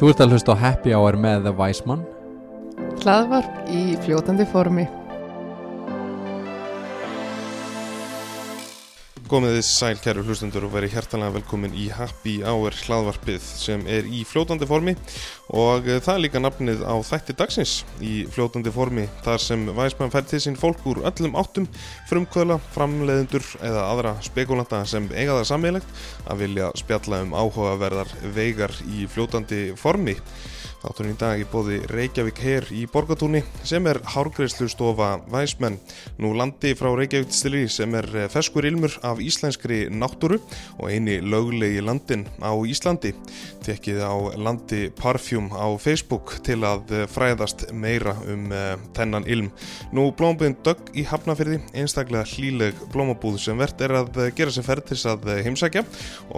Þú ert að hlusta á Happy Hour með The Weisman Hlaðvarp í fljótandi formi. Komið þið sæl kæru hlustundur og verið hjertalega velkomin í Happy Hour hlaðvarpið sem er í fljótandi formi og eh, það er líka nafnið á þætti dagsins í fljótandi formi þar sem væsmann fær til sín fólk úr öllum áttum frumkvöla, framleiðendur eða aðra spekulanta sem eiga það sammeilegt að vilja spjalla um áhugaverðar veigar í fljótandi formi. Þátturinn í dag í bóði Reykjavík Her í Borgatúni sem er hárgreyslu stofa Væsmenn. Nú landi frá Reykjavík stili sem er eh, feskur ilmur af íslenskri náttúru og eini löglegi landin á Íslandi. Tekkið á landi Parfjum á Facebook til að eh, fræðast meira um uh, þennan ilm. Nú blómabúðin Dögg í Hafnafyrði, einstaklega hlíleg blómabúð sem verðt er að gera sér ferð til að heimsækja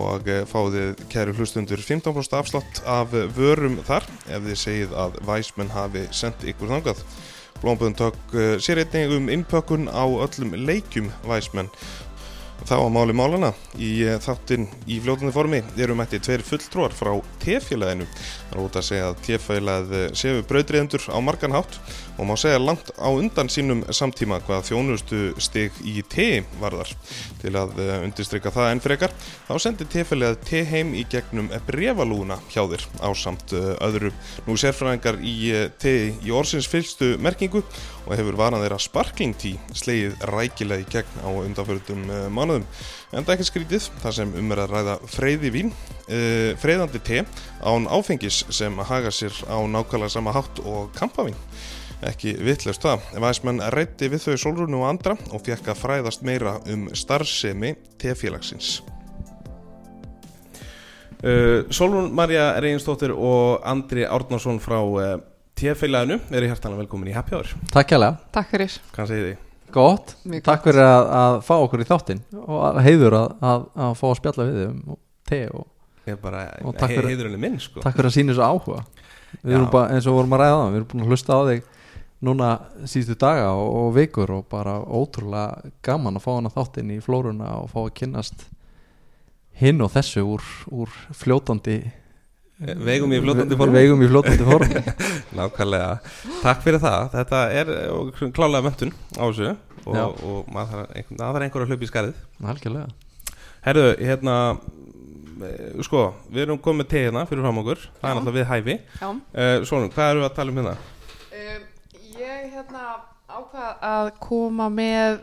og fáðið kæru hlustundur 15% afslátt af vörum þar ef þið segið að væsmenn hafi sendt ykkur þangað. Blómböðun tók uh, sér einnig um innpökkun á öllum leikjum væsmenn. Þá að máli málana í uh, þáttinn í fljóðandi formi eru mætti tveir fulltrúar frá T-félaginu. Það er út að segja að T-félagið uh, séu brautriðendur á margan hátt og má segja langt á undan sínum samtíma hvað þjónustu stig í T varðar. Til að uh, undirstryka það enn frekar, þá sendi T-félagið T heim í gegnum brefalúna hjá þér á samt uh, öðru. Nú sérfræðingar í uh, T í orsins fylgstu merkingu og hefur varan þeirra sparkling tí slegið rækilega í gegn á undanfjöldum uh, mánuðum. En það er ekki skrítið þar sem um er að ræða freyði vín, freyðandi te án áfengis sem haga sér á nákvæmlega sama hátt og kampavín. Ekki vittlust það. Væsmenn reytti við þau Solrúnu og andra og fekk að fræðast meira um starfsemi te-félagsins. Uh, Solrún Marja Reginsdóttir og Andri Árnarsson frá uh, T-félaginu eru hjertanlega velkomin í Happy Hour Takk hjá Takk fyrir. Hvað segir þið? Gott, Mjög takk fyrir að, að fá okkur í þáttinn og að heiður að, að, að fá að spjalla við þig um te og Ég er bara, Og takk he fyrir- heiður henni minn sko takk fyrir að sína þessu áhuga Við Já. erum bara, eins og vorum að ræða það, við erum búin að hlusta á þig núna síðustu daga og, og vikur og bara ótrúlega gaman að fá hana þáttinn í flóruna og fá að kynnast hinn og þessu úr, úr fljótandi Eh, Veigum í fljótandi formi. Veigum í fljótandi formi. Nákvæmlega, takk fyrir það. Þetta er uh, klálega möntun á þessu og, og maður þarf einhver, það þarf einhver að hlaupa í skarið Algjörlega. Herðu, hérna eh, sko, við erum komið til hérna fyrir fram okkur. Það er náttúrulega við hæfi. Uh, Svona, hvað erum við að tala um hérna? Ég hérna ákvað að koma með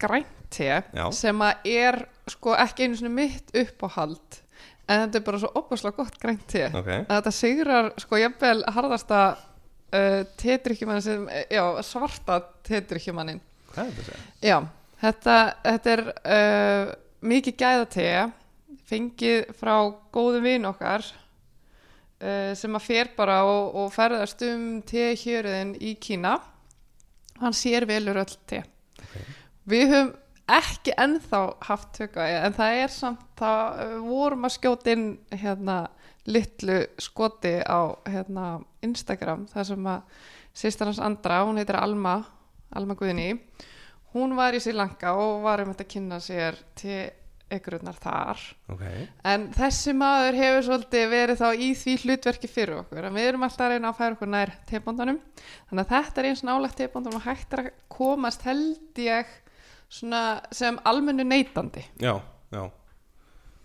grænt te Já. sem að er sko ekki einu svona mitt uppáhald en þetta er bara svo opaslega gott grænt te. Ok, Að þetta sigrar sko jafnvel harðasta uh, tedrykkjumann sem, já, svarta segja? Já, þetta, þetta er uh, mikið gæða te fengið frá góðum vin okkar uh, sem að fer bara og, og ferðast um tehjöruðin í Kína. Hann sér velur öll te. Við höfum ekki ennþá haft tökka en það er samt það uh, vorum að skjóta inn hérna litlu skoti á hérna, Instagram þar sem að sýstar hans Andra, hún heitir Alma Alma Guðni hún var í Sri Lanka og var um þetta að kynna sér til ykkururnar þar. Ok, en þessi maður hefur svolítið verið þá í því hlutverki fyrir okkur en við erum alltaf að reyna að færa okkur nær tebóndunum þannig að þetta er eins nálægt tebóndunum og hægt að komast held ég svona sem almennu neytandi já, já.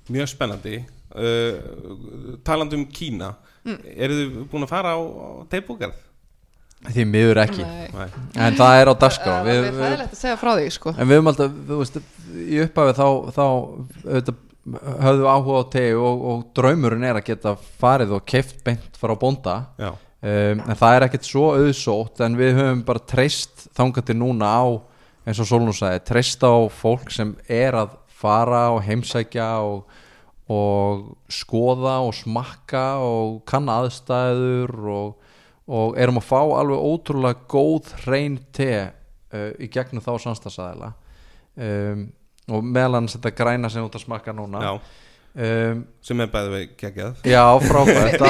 Mjög spennandi. Uh, Talandi um Kína Mm. Eru þið búin að fara á, á teipbúkarð? Því miður ekki. Nei. En það er á dagskrá. Það við, er fæðilegt að segja frá því sko. En við höfum alltaf, þú veist, í upphafi þá, þá auðvitað, höfðu áhuga á tegu og, og draumurinn er að geta farið og keift beint frá bónda. Já, um, en það er ekkert svo auðsótt en við höfum bara treyst þangað til núna á, eins og Solnú sagði treyst á fólk sem er að fara og heimsækja og, og skoða og smakka og kanna aðstæður og, og erum að fá alveg ótrúlega góð hrein te uh, í gegnum þá samstagsæðila um, og meðal hann þetta græna sem þú ert að smakka núna. Já, um, sem er bæði við geggjað. Já, frábært.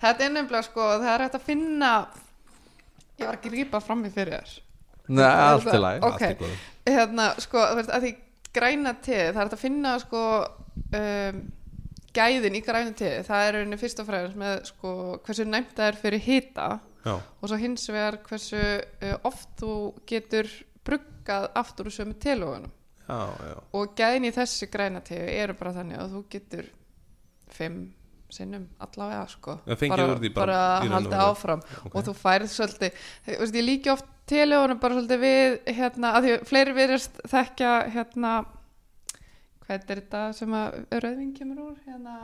Þetta er nefnilega sko það er hægt að finna ég var ekki að grípa fram í fyrir þér. Nei, allt til læg Ok. Allt í góðu. hérna, sko, þú veist, að því græna te, það er hægt að finna sko um, gæðin í grænu teði það er rauninni fyrst og fremst með sko, hversu næmt það er fyrir hita Já, og svo hins vegar hversu uh, oft þú getur bruggað aftur úr sömu já og gæðin í þessi græna teði eru bara þannig að þú getur fimm sinnum allavega sko bara, bara bara haldið áfram. Ok. og þú færð svolítið þú veist, ég líki oft telóðunum bara svolítið við hérna, að því fleiri virðast þekkja hérna hvað er þetta sem að rauðvin kemur úr hérna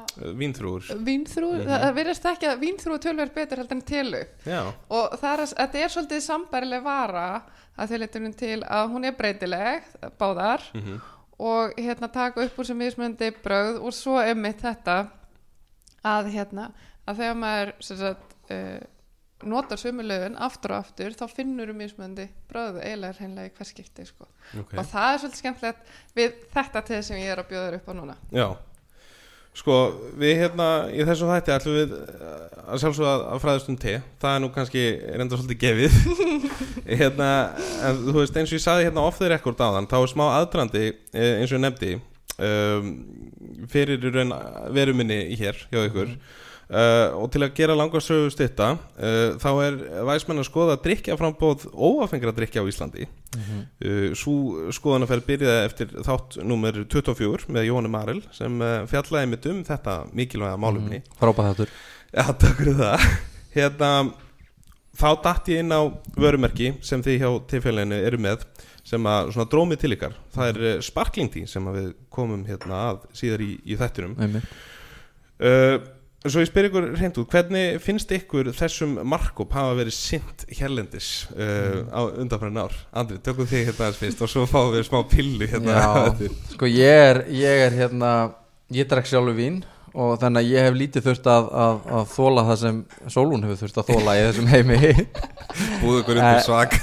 Vínþrúur vínþrú, Mhm. það, það virðast ekki að vínþrú tölverð betur heldur en telu Já, og það er, þetta er svolítið sambærileg vara að þau letur til að hún er breytileg báðar mhm. og hérna taka upp úr sem mismunandi brögð og svo einmitt þetta að hérna að þegar maður sem sagt, uh, notar sömulöfun aftur og aftur þá finnur um mismunandi brögð eiginlega hreinlega í hvers skipti sko. Ok. Og það er svolítið skemmtilegt við þetta til sem ég er að bjóða þér upp á núna. Já. Sko, við hérna í þessum þætti ætlum við eh, að sjálfsögða að fræðast um te. Það er nú kannski reynda svolítið gefið. Hérna, en þú veist eins og ég saði hérna off the record á þann þá er smá aðdrandi eh, eins og ég nefndi um, fyrir veruminni hér hjá ykkur uh, og til að gera langar sögu styrta uh, þá er væsmenn að skoða drikja frambóð óafengra drikja á Íslandi. Uh, svo skoðanaferð byrjaði eftir þátt nummer 24 með Jóhanni Marel sem fjallaði mitt um þetta mikilvæga málumni frábæð þáttur. Já, takk fyrir það. Hérna, þá datt ég inn á vörumerki sem þið hjá tilfélaginu eru með sem að svona drómið til ykkar. Það er sparkling tea sem að við komum hérna að síðar í, í þættinum. Einmitt. Svo ég spyr ykkur reynd út hvernig finnst ykkur þessum markup hafa verið sint hérlendis uh, á undanfærin ár? Andri, tökum þig hérna aðeins fyrst og svo fáum við smá pillu hérna. Já, sko ég er, ég er hérna ég drekk sjálfur vín og þannig að ég hef lítið þurft að, að, að þóla það sem Sólún hefur þurft að þóla í þessum heimi. Búðu ykkur undir svak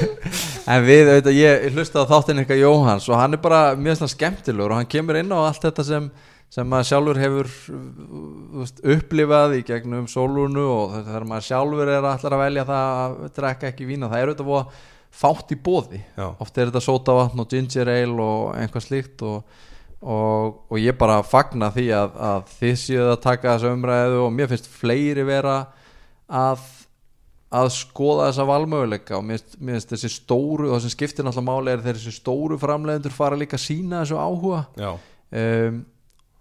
en við, auðvitað, ég hlusta á þáttinn eitthvað Jóhans og hann er bara mjög svona skemmtilegur og hann kemur inn á allt þetta sem sem maður sjálfur hefur veist, upplifað í gegnum sólunu og þegar maður sjálfur er allar að velja það að drekka ekki vína það er auðvitað fátt í bóði Já, oft er þetta sótavatn og ginger ale og einhvað slíkt og, og, og ég bara fagna því að, að þið séuð að taka þessu umræðu og mér finnst fleiri vera að að skoða þessa valmöguleika og mér finnst- þessi stóru og það sem skiptir náttúrulega máli er þessi stóru framleiðendur fara líka sína þessu áhuga. Já, um,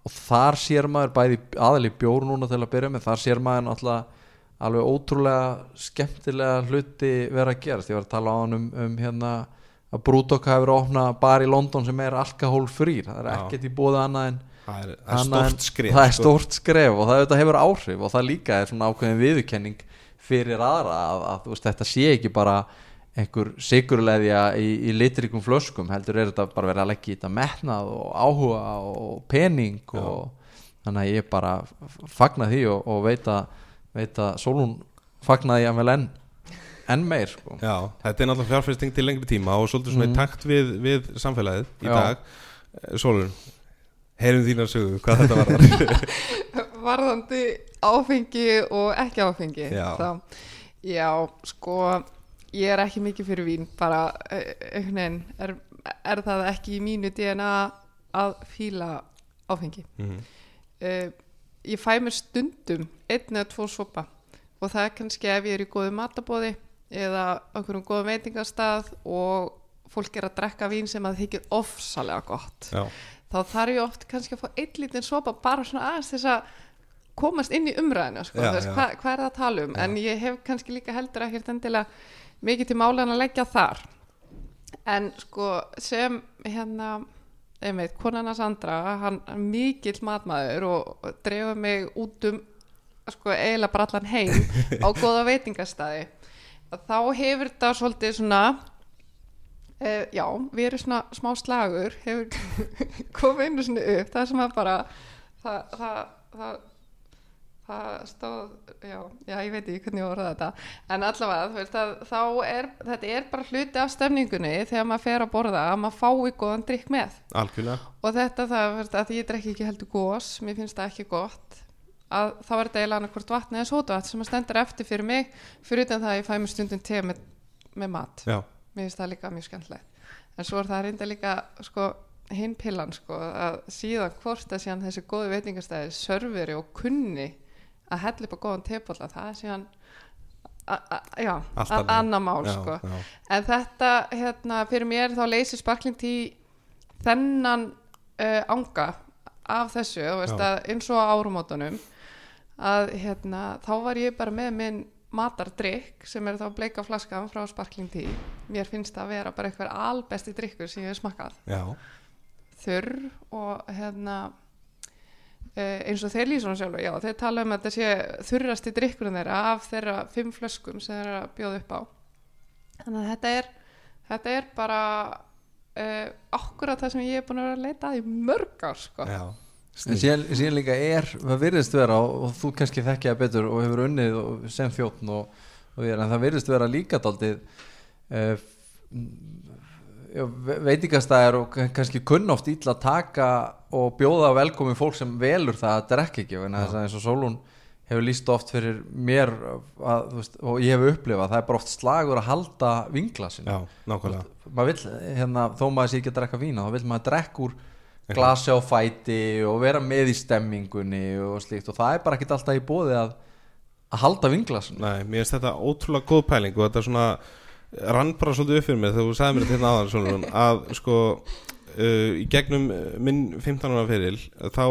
og þar sér maður bæði aðal í bjór núna til að byrja með þar sér maður náttúrulega alveg ótrúlega skemmtilega hluti vera að gerast. Ég var að tala á hann um, um hérna að Brúdok hafi verið að opna bar í London sem er alkohólfrýr, það er ekkert í bóða annað en það er, er stórt er sko. skref og það hefur áhrif og það líka er svona ákveðin viðurkenning fyrir aðra að, að þú veist, þetta sé ekki bara einhver sigurleðja í, í litrikum flöskum heldur er þetta bara verið að leggja í þetta metnað og áhuga og pening og þannig að ég bara fagna því og, og veit að veit að Sólún fagnaði ég að vel enn enn meir sko. Já, þetta er náttúrulega fjárfesting til lengri tíma og svolítið svona Mhm. í takt við, við samfélagið í Já. dag Sólur, heyrum þína sögu hvað þetta var varðandi áfengi og ekki áfengi Já. þá, já, sko ég er ekki mikið fyrir vín bara einhvern veginn er, er það ekki í mínu DNA að fíla áfengi. Mhm. uh, ég fæ mér stundum einn eða tvo sopa og það er kannski ef ég er í góðu matabóði eða okkur um góðum veitingastað og fólk er að drekka vín sem að þykir ofsalega gott. Já, þá þarf ég oft kannski að fá einn lítinn sopa bara svona aðeins þess að komast inn í umræðinu sko, Já, þess, já. hva, hvað er það að tala um? En ég hef kannski líka heldur ekkert endilega mikið til málan að leggja þar. En sko sem hérna einmitt, konan hans andra hann er mikill matmaður og, drefa mig út um sko eiginlega bara allan heim á góða veitingastæði þá hefur þetta svolítið svona uh, já, við erum svona smá slagur hefur komið einu svona upp það sem að bara það, það, það, það stóð já, já, ég veit ekki hvernig ég voru þetta. En allavega, þú veist að þá er þetta er bara hluti af stemningunni þegar maður fer að borða að maður fái góðan drikk með. Algjörlega. Og þetta það, þú veist, að ég drekki ekki heldur gós mér finnst það ekki gott. Að þá er þetta eiginlega annað hvort vatn eða sótavatn sem að stendur eftir fyrir mig fyrir utan það að ég fæ mér stundum te með, með mat. Já, mér finnst það líka mjög skemmtilegt. En svo er það reynda líka sko, hinn pillan sko að síðan hvort að síðan þessi góði veitingastæði serveri og kunni að hella upp á góðan tepalla það er síðan a- a- já, Allt a- annað. annað mál Já, sko. já. en þetta hérna fyrir mér þá leysir sparkling tí þennan uh, anga af þessu veist, eins og á árumótunum að hérna þá var ég bara með minn matardrykk sem er þá bleika flaskan frá sparkling tí mér finnst það að vera bara eitthvað albesti drykkur sem ég hef smakkað. Já, þurr og hérna eins og þeir lýsa hún sjálfur já, þeir tala um að þetta sé þurrasti drykkurinn þeirra af þeirra fimm flöskum sem þeirra bjóða upp á. Þannig að þetta er þetta er bara uh, akkurat það sem ég er búin að vera að leita að í mörg ár sko. já. En síðan, síðan líka er, það virðist vera og, þú kannski þekkja það betur og hefur unnið og, sem þjóttn og, og en það virðist vera líka daldið uh, veitingastæðar og kann- kannski kunn oft ítla að taka og bjóða velkomin fólk sem velur það að drekka ekki en þess að eins og Sólún hefur líst oft fyrir mér að, veist, og ég hef upplifað það er bara oft slagur að halda vinglasin Já, nákvæmlega. Maður vill, hérna, þó maður sé ekki að drekka vína þá vill maður drekka úr glasi á fæti og vera með í stemmingunni og slíkt og það er bara ekkert alltaf í bóði að, að halda vinglasin Nei, mér finnst þetta ótrúlega góð pæling og þetta er svona rann bara svolítið upp fyrir mig þegar þú sagði mér þetta hérna aðan að sko uh, í gegnum uh, minn 15 ára feril uh, þá,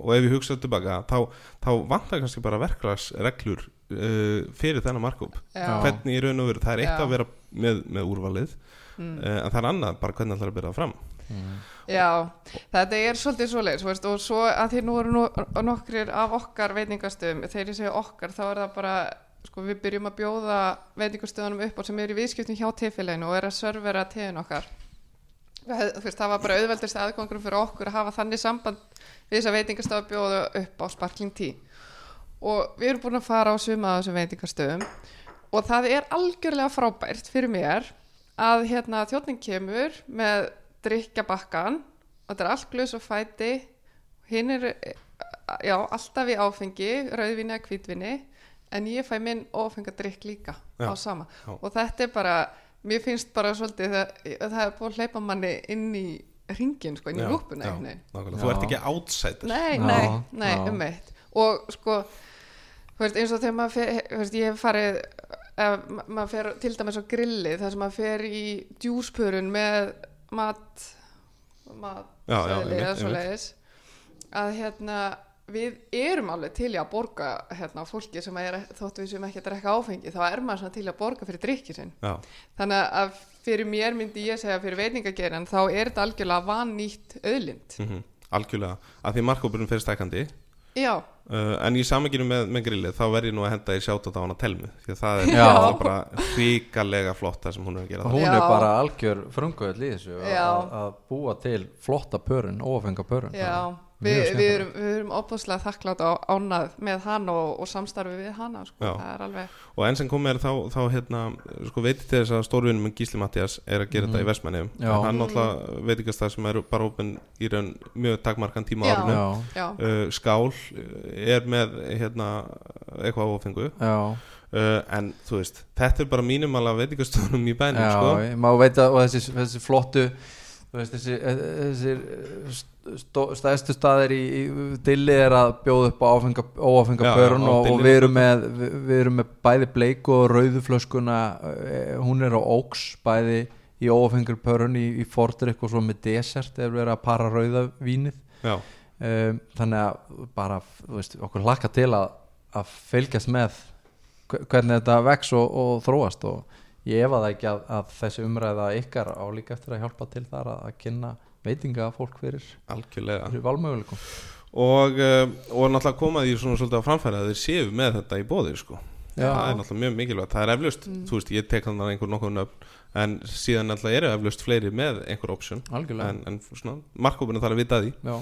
og ef ég hugsaði tilbaka þá, þá vantar kannski bara verklagsreglur uh, fyrir þennan markup hvernig í raun og veru, það er eitt Já. að vera með, með úrvalið Mm. uh, en það er annað bara hvernig það er að byrja það fram. Já, þetta er svolítið veist, og svo að því nú eru nú, nokkrir af okkar veitingastöðum þegar ég segja okkar þá er það bara sko, við byrjum að bjóða veitingastöðunum upp á sem er í viðskiptum hjá tefélaginu og er að servera tegin okkar veist, það var bara auðveldist aðgangur fyrir okkur að hafa þannig samband við þess að veitingastöðu að bjóða upp á sparkling tí og við erum búin að fara á suma af þessum veitingastöðum og það er algjörlega frábært fyrir mér að hérna þjóttning kemur með drikkjabakkan og þetta er allt glös og fæti. Hinn er já, alltaf í áfengi, rauðvinni eða hvítvinni en ég fæ minn ófengadrykk líka Já, á sama. Já. og þetta er bara, mér finnst bara svolítið það, það er búin að hleypa manni inn í ringin, sko, inn í. Já. Þú ert ekki outsider Nei, Já, nei, nei, já. um eitt og sko veist, eins og þegar maður veist, ég hef farið maður fer til dæmis á grilli þar sem maður fer í djúspurun með mat mat Já, já, seðli einmitt, eða einmitt. svoleiðis að hérna við erum alveg til í að borga hérna fólki sem er þóttu við sem ekki að drekka áfengi þá er maður til að borga fyrir drikki sinn. Já, þannig að fyrir mér myndi ég segja fyrir veitingagerin þá er þetta algjörlega vannýtt auðlind. Mm algjörlega. Að því markópurinn fyrir stækandi já, Uh, en í samenginu með, með grillið þá verð ég nú að henda í sjátt á hana telmu því að það er Já. náttúrulega bara hrikalega flott það sem hún er að gera það hún Já. er bara algjör í þessu að- búa til flotta pörun, óafenga pörun. Já, Mjög við, erum, við erum opaslega þakklátt á ánað með hann og, og samstarfi við hana sko. Er alveg og enn sem komið er þá, þá hérna, sko veitir til þess að stórvinum Gísli Mattias er að gera þetta í Mhm. Já. en hann náttúrulega veitingast það sem eru bara opinn í raun mjög takmarkan tíma á Já. árinu já, já, uh, skál uh, er með hérna, eitthvað áfengu já, uh, en þú veist, þetta er bara mínum alveg veitingastöðunum í bænum já sko. ég- maður veit að og þessi, þessi flottu veist, þessi, þessi stó, stæðstu staðir í, í dilli er að bjóða upp á áfenga, á og, og við erum með við, við erum með bæði bleiku og rauðuflöskuna eh, hún er á óks bæði í óafengur pörun í, í fordrykk og svo með desert ef við erum að para rauðavínið um, þannig að bara veist, okkur hlakka til að, að fylgjast með hve- hvernig þetta vex og, og þróast og ég efa það ekki að, að þessi umræða ykkar á líka eftir að hjálpa til þar að, að kynna veitinga fólk fyrir, algjörlega. fyrir valmöguleikum. Og, uh, og náttúrulega koma því svona svolítið á framfæri að þeir séu með þetta í bóði sko. Já. það er náttúrulega mjög mikilvægt það er eflaust, þú veist, ég tek þannig einhver nokkuð nöfn en síðan náttúrulega eru eflaust fleiri með einhver option. En, en svona, markkópinu þarf að vita því. Já,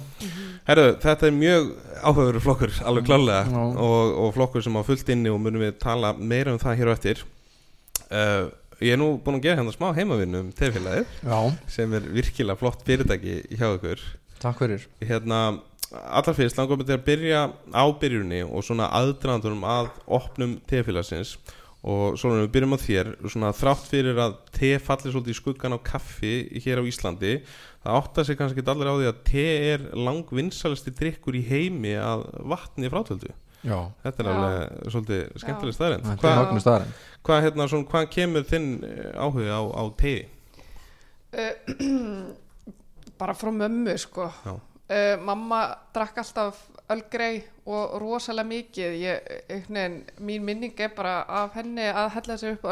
Herru, þetta er mjög áhugaveru flokkur alveg klálega Já. og, og flokkur sem á fullt inni og munum við tala meira um það hér á eftir uh, ég er nú búin að gera hérna smá heimavinnu um tefélagið sem er virkilega flott fyrirtæki hjá ykkur. Takk fyrir. Hérna, allar fyrst langum við til að byrja á byrjunni og svona aðdraðandunum að opnum tefélagsins og svona við byrjum á þér. Svona þrátt fyrir að te fallir svolítið í skuggan á kaffi hér á Íslandi það áttar sig kannski allir á því að te er langvinnsalisti drikkur í heimi að vatni frátöldu Já, þetta er Já. alveg svolítið skemmtileg er hvað, hvað, hérna, hvað kemur þinn eh, áhugi á, á te? Uh, bara frá mömmu sko. Uh, mamma drakk alltaf ölgrei og rosalega mikið. Ég, einhvern mín minning er bara af henni að hella sér upp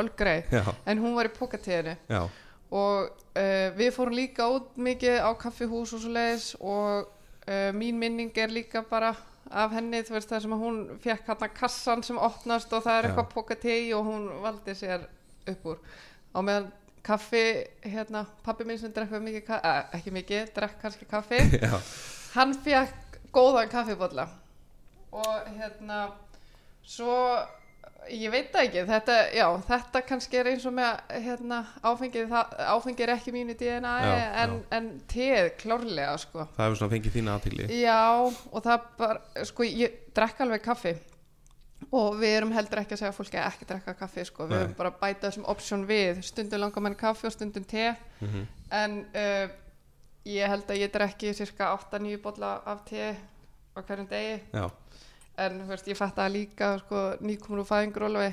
Já, en hún var í pókatíðinu já, og uh, við fórum líka út mikið á kaffihús og svo leiðis og uh, mín minning er líka bara af henni, þú veist það sem að hún fekk hann kassan sem opnast og það er Já. eitthvað pókatí og hún valdi sér upp úr. Á meðan kaffi, hérna, pappi minn sem drekka mikið, eh, ekki mikið, drekk kannski kaffi já, hann fekk góðan kaffibólla og hérna svo ég veit það ekki. Þetta, já, þetta kannski er eins og með hérna, áfengið, áfengið er ekki mínu DNA Já, en, en teð klárlega sko. Það hefur svona fengið þína aðtíli já og það bara sko ég drekka alveg kaffi. Og við erum heldur ekki að segja fólki að ekki drekka kaffi sko, við erum bara að bæta þessum option við, stundum langar mann kaffi og stundum te. Mm en uh, ég held að ég drekki cirka 8-9 bolla af te á hverjum degi. Já, en veist, ég fatt að líka sko, nýkomur úr fæðingurólufi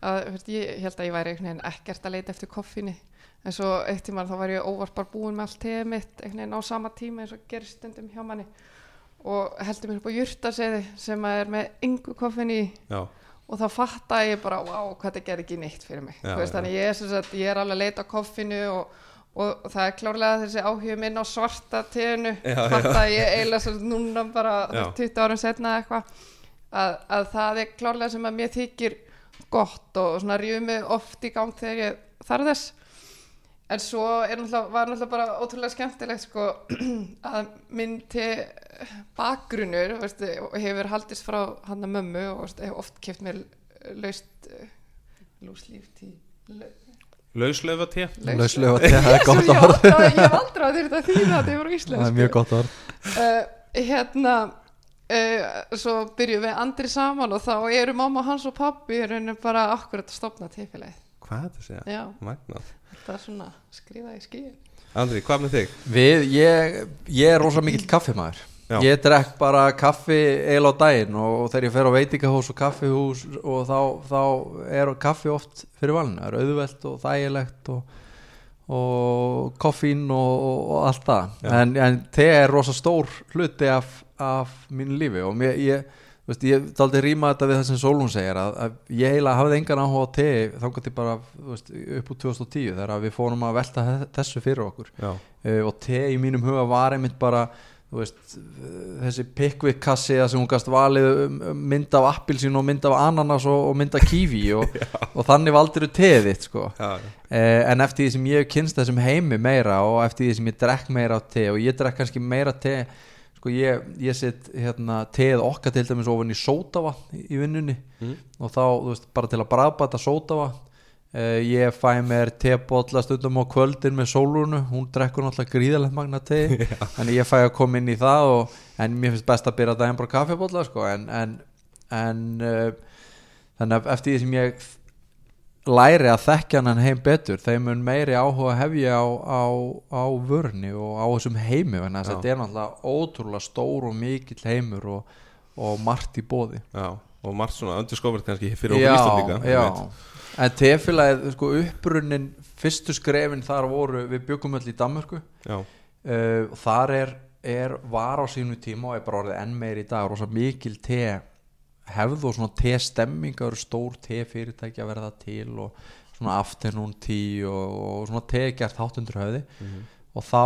að veist, ég held að ég væri ekkert að leita eftir koffinu en svo eitt tíma þá var ég óvart bara búin með allt teð mitt á sama tíma eins og gerist stundum hjá manni. Og heldur mér upp á jurtaseði sem að er með yngu já, og þá fatta ég bara, wow, hvað þetta gerir ekki neitt fyrir mig. Já, veist, þannig ég er, sagt, ég er alveg að leita á koffinu og, og það er klárlega þessi áhuga minn á svarta teinu. Já, fatta ég eiginlega sagt núna bara Já. 20 árum setna eitthvað. Að, að það er klárlega sem að mér þykir gott og svona rífum mig oft í gang þegar ég þarf þess. En svo er náttúrulega, var náttúrulega bara ótrúlega skemmtilegt sko að minn til bakgrunur veistu, hefur haldist frá hann að mömmu og veistu, hefur oft keft mér laust lúslíf tí lauslöfa te Lauslega te, það er gott ég, orð. aldrei, ég hef aldrei að þetta þýða þetta yfir á Það er mjög gott orð. Uh, hérna uh, svo byrjum við andri saman og þá eru mamma hans og pappi bara akkurat að stopna tilfélagið Hvað er þetta að segja? já, Magnað. Þetta er svona skrifa í skíin Andri, hvað með þig? Við, ég, ég er rosa mikill kaffimæður Já. Ég drekk bara kaffi eil á daginn og þegar ég fer á veitingahús og kaffihús og þá, þá er kaffi oft fyrir valinu, það er auðvelt og þægilegt og, og koffín og, og, allt það. En, en te er rosa stór hluti af, af mínu lífi og mér, ég, veist, ég daldi rýma þetta við það sem Solon segir að, að ég heila hafði engan áhuga á te þangar til bara veist, upp úr 2010 þegar við fórum að velta þessu fyrir okkur. Já, uh, og te í mínum huga var einmitt bara veist, þessi pickwick kassi sem hún gast valið um, um mynd af appilsín og mynd af ananas og, og mynd af kífi og, og þannig valdur þú teðið þitt sko uh, en eftir því sem ég kynst þessum heimi meira og eftir því sem ég drekk meira á te og ég drekk kannski meira te sko ég, ég set hérna teð okkar til dæmis ofan í sótavatn í, vinnunni Mm. og þá, veist, bara til að bræðbæta sótavatn uh, ég fæ mér tebólla stundum á kvöldin með sólunu, hún drekkur náttúrulega gríðalegt magna te þannig ég fæ að koma inn í það og, en mér finnst best að byrja daginn bara kaffibólla sko, en, en, en uh, þannig að eftir því sem ég læri að þekkja hann heim betur þeim mun meiri áhuga hef ég á, á, á vörni og á þessum heimi þannig að Já. þetta er náttúrulega ótrúlega stór og mikill heimur og, og margt í bóði já Og margt svona undiscovert kannski fyrir okkur Íslandíka já. En tefélagið sko upprunnin fyrstu skrefin þar voru við byggum öll í Danmörku. Uh, og þar er, er var á sínu tíma og er bara orðið enn meir í dag rosa mikil te hefð og svona te stemming það eru stór te fyrirtæki að verða til og svona afternoon tea og, og svona te gert háttundur höfði. Og þá,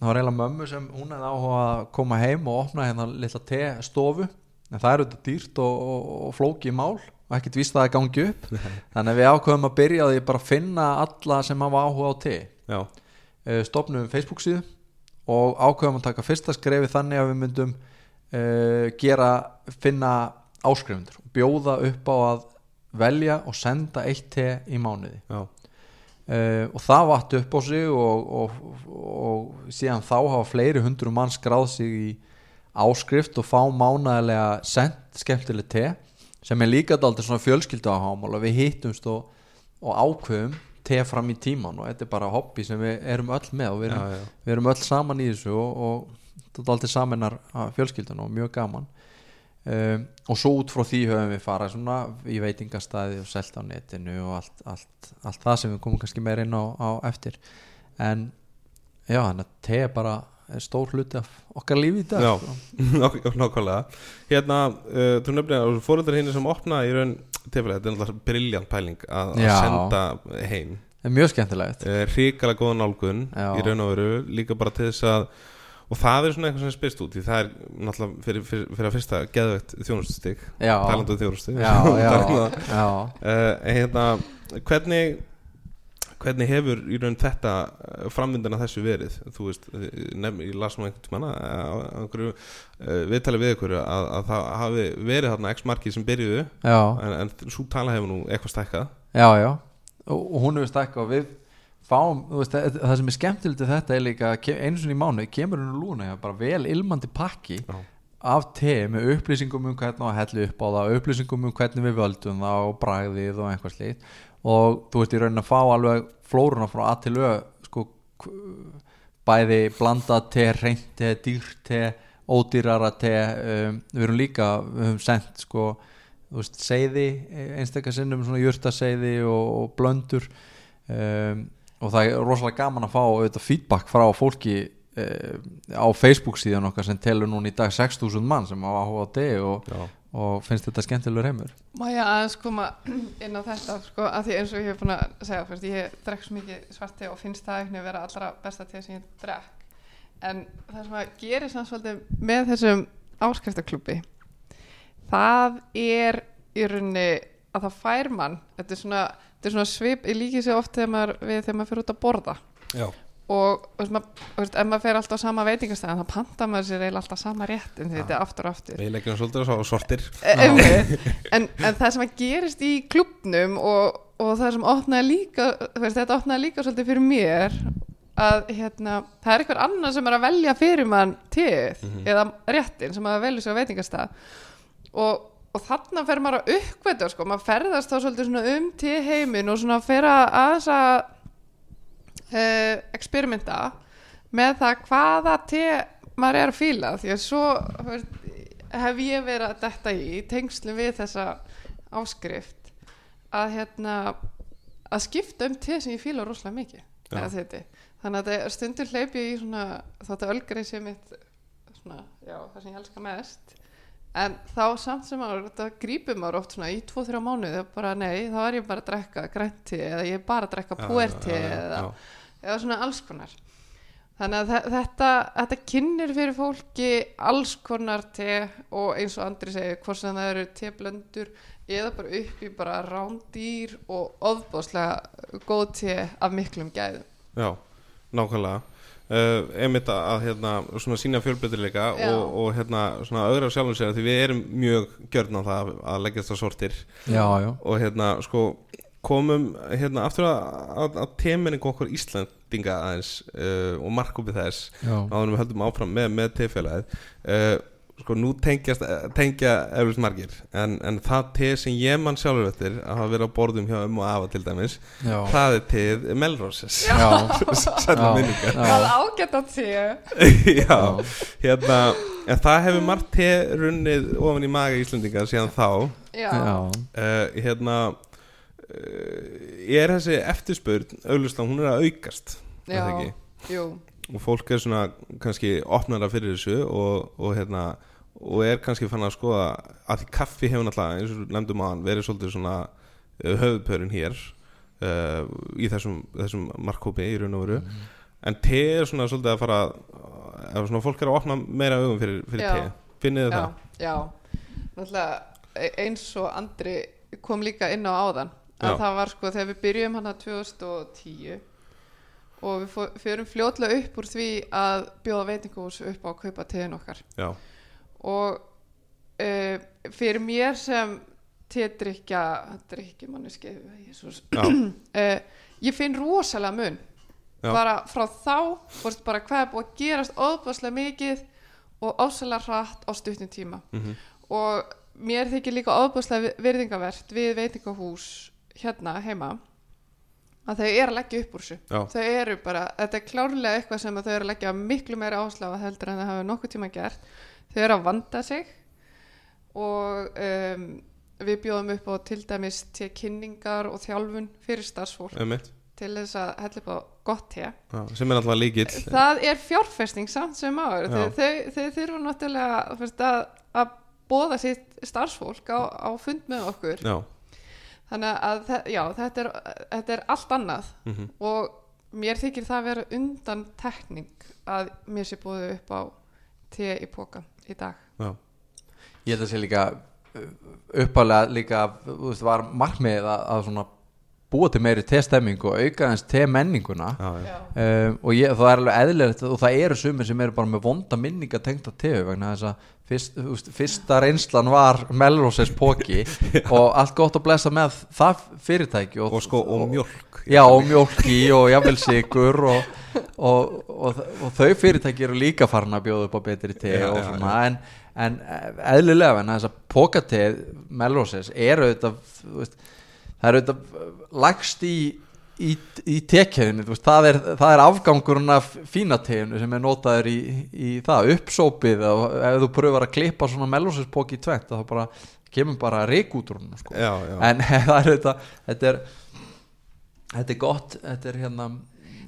það var eiginlega mömmu sem hún hefði áhuga að koma heim og opna hérna litla te stofu en það er auðvitað dýrt og, og, og flókið mál og ekkert víst að það gangi upp. Þannig að við ákveðum að byrja því bara að finna alla sem hafa áhuga á te uh, stopnum Facebook síðu og ákveðum að taka fyrsta skrefi þannig að við myndum uh, gera, finna áskrifundur og bjóða upp á að velja og senda eitt te í mánuði. Já, uh, og það vatt upp á sig og, og, og síðan þá hafa fleiri hundru mann skráð sig í áskrift og fá mánaðilega sendt skemmtileg te sem er líka dálítið svona fjölskyldu á hámál og við hittumst og, og ákveðum te fram í tíman og þetta er bara hobby sem við erum öll með og við erum, Já, já. Við erum öll saman í þessu og, og þetta er dálítið samennar fjölskyldun og mjög gaman um, og svo út frá því höfum við farað svona í veitingastæði og selt á netinu og allt, allt, allt það sem við komum kannski meira inn á, á eftir en já, þannig að te er bara er stór hluti af okkar lífi í dag Já. sko. Nák- Nákvæmlega. Hérna, uh, þú nefnir fóröldar hinn sem opna í raun tefnilega, þetta er náttúrulega briljant pæling að, að senda heim. Það er mjög skemmtilegt. Uh, ríkala góða nálgun Já. í raun og veru, líka bara til þess að og það er svona eitthvað sem spyrst út því það er náttúrulega fyrir, fyrir, fyrir að fyrsta geðvegt þjónustustig, já, talandu þjónustig já, já, já. uh, hérna, hvernig hvernig hefur í raun þetta framvindana þessu verið? Þú veist, nefn, ég las nú einhvern tímann að einhverju uh, viðtali við ykkur að, að það hafi verið þarna x markið sem byrjuðu en, en svo tala hefur nú eitthvað stækkað. Já, já, og, og hún hefur stækka og við fáum, þú veist, það, það sem er skemmtilegt þetta er líka, einu sinni í mánu kemur hún úr lúna, bara vel ilmandi pakki Já. af te með upplýsingum um hvernig að hellu upp á það upplýsingum um hvernig við völdum það og bragðið og einhvað slíkt og þú veist, í raunin að fá alveg flóruna frá að til ö sko, bæði blanda te, reynt te, dýrt te ódýrara te um, við erum líka, við höfum sendt sko þú veist, seiði einstakar sinnum svona jurtaseiði og, og blöndur um, og það er rosalega gaman að fá auðvitað feedback frá fólki um, á Facebook síðan okkar sem telur núna í dag 6.000 mann sem á te og, Já, og finnst þetta skemmtilegur heimur? Má ég aðeins koma inn á þetta sko, að því eins og ég hef búin að segja fyrst, ég drekk svo mikið svart te og finnst það ekki að vera allra besta te sem ég drekk. En það sem að gerir samt svolítið með þessum áskriftaklubbi það er í rauninni að það fær mann. Þetta er svona, þetta er svona svip ég líki sér oft þegar maður, við þegar maður fyrir út að borða. Já, og ef maður fer alltaf sama veitingastæðan þá panta maður sér eiginlega alltaf sama rétt en þetta er aftur og aftur. Við leggjum svolítið á sortir. Einmitt. en, en það sem að gerist í klubnum og, og það sem opnaði líka veist, þetta opnaði líka svolítið fyrir mér að hérna, það er einhver annar sem er að velja fyrir mann tið eða réttin sem að velja sér á veitingastað. Og, og þarna fer maður að uppveita sko, maður ferðast þá svolítið um til heimin og svona fer að aðeins að uh, experimenta með það hvaða te maður er að fíla því að svo hef ég verið að detta í tengslum við þessa áskrift að hérna að skipta um te sem ég fíla rosalega mikið Já. þannig að stundur hleyp ég í svona þátt að ölgrið sé mitt svona, já, það sem ég elska mest. En þá samt sem þetta grípur maður oft svona í 2-3 mánuði og bara nei, þá er ég bara að drekka grænti eða ég er bara að drekka puerti eða, eða svona alls konar. Þannig að þe- þetta, þetta kynir fyrir fólki alls konar te og eins og Andri segir hvort sem það eru teblöndur eða bara upp í bara rándýr og ofbáslega góð te af miklum gæðum. Já, nákvæmlega. Uh, einmitt að, að hérna, svona sína fjölbreytileika Já. og, og hérna, svona öðra sjálfum sér því við erum mjög gjörn á það að leggjast á sortir. Já, já, og hérna, sko komum hérna aftur að, að, temenningu okkur Íslandinga aðeins uh, og markupið þess áður við höldum áfram með, með tefélagið uh, sko nú tengjast, tengja eflust margir en, en það te sem ég mann sjálfur eftir að hafa verið á borðum hjá um og afa til dæmis já. það er teð Melroses. Já. minningar. Já. ágætt að te já, hérna en það hefur margt te runnið ofan í maga Íslendinga síðan þá. Já, uh, hérna er þessi eftirspurn auðvitað hún er að aukast er já, og fólk er svona kannski opnara fyrir þessu og, og hérna og er kannski fann að skoða að því kaffi hefur náttúrulega eins og nefndum að verið svolítið svona uh, höfðpörin hér uh, í þessum, þessum markkópi í raun og veru. Mhm. en te er svona svolítið að fara ef svona fólk er að opna meira augum fyrir, fyrir te. Finnið þið já, það? já, náttúrulega e- eins og Andri kom líka inn á áðan að það var sko þegar við byrjum hann að 2010 og við fó- förum fljótlega upp úr því að bjóða veitingahús upp á að kaupa tegin okkar. Já, og uh, fyrir mér sem Jesus, já, uh, ég finn rosalega mun. Já. bara frá þá fórst bara hvað er búið að gerast óbáslega mikið og ásælega hratt á stuttum tíma. Mhm, og mér þykir líka ofbúslega virðingavert við veitingahús hérna heima að þau eru að leggja upp úr þessu. Já. þau eru bara, þetta er klárlega eitthvað sem að þau eru að leggja miklu meira áherslu á heldur en það hafa nokkuð tíma gert. Þau eru að vanda sig og um, við bjóðum upp á til dæmis til kynningar og þjálfun fyrir starfsfólk einmitt. til þess að hella upp á gott Já, sem er alltaf líkill. Það er fjárfesting samt sem áður. Þau, þau, þau þurfa náttúrulega að, að bóða sitt starfsfólk á, á fund með okkur. Já, þannig að já, þetta, er, þetta er allt annað. Mhm, og mér þykir það vera undan tekning að mér sé búið upp á te í póka í dag. Já, Ég held að sé líka uppalega líka þú veist, var markmiðið að, að svona búa til meiri testemming og auka þess te-menninguna. Já, já. um, og ég, það er alveg eðlilegt og það eru sumir sem eru bara með vonda minninga tengt að tefu vegna þess að fyrst, fyrsta reynslan var Melroses póki og allt gott að blessa með það fyrirtæki og, Og sko, og mjólk. Já, og mjólki og jafnvel sigur og, og, og, og þau fyrirtæki eru líka farin að bjóða upp á betri te Já, og svona en, en eðlilega en þess að pokateð Melroses eru auðvitað það eru auðvitað lagst í í, í veist, það er, það er afgangurinn af fínateginu sem er notaður í, í það, uppsópið og ef þú pröfar að klippa svona Melroses póki í tvekt þá bara kemur bara reik út úr hún sko. Já, já, en það er þetta þetta er, þetta er gott þetta er hérna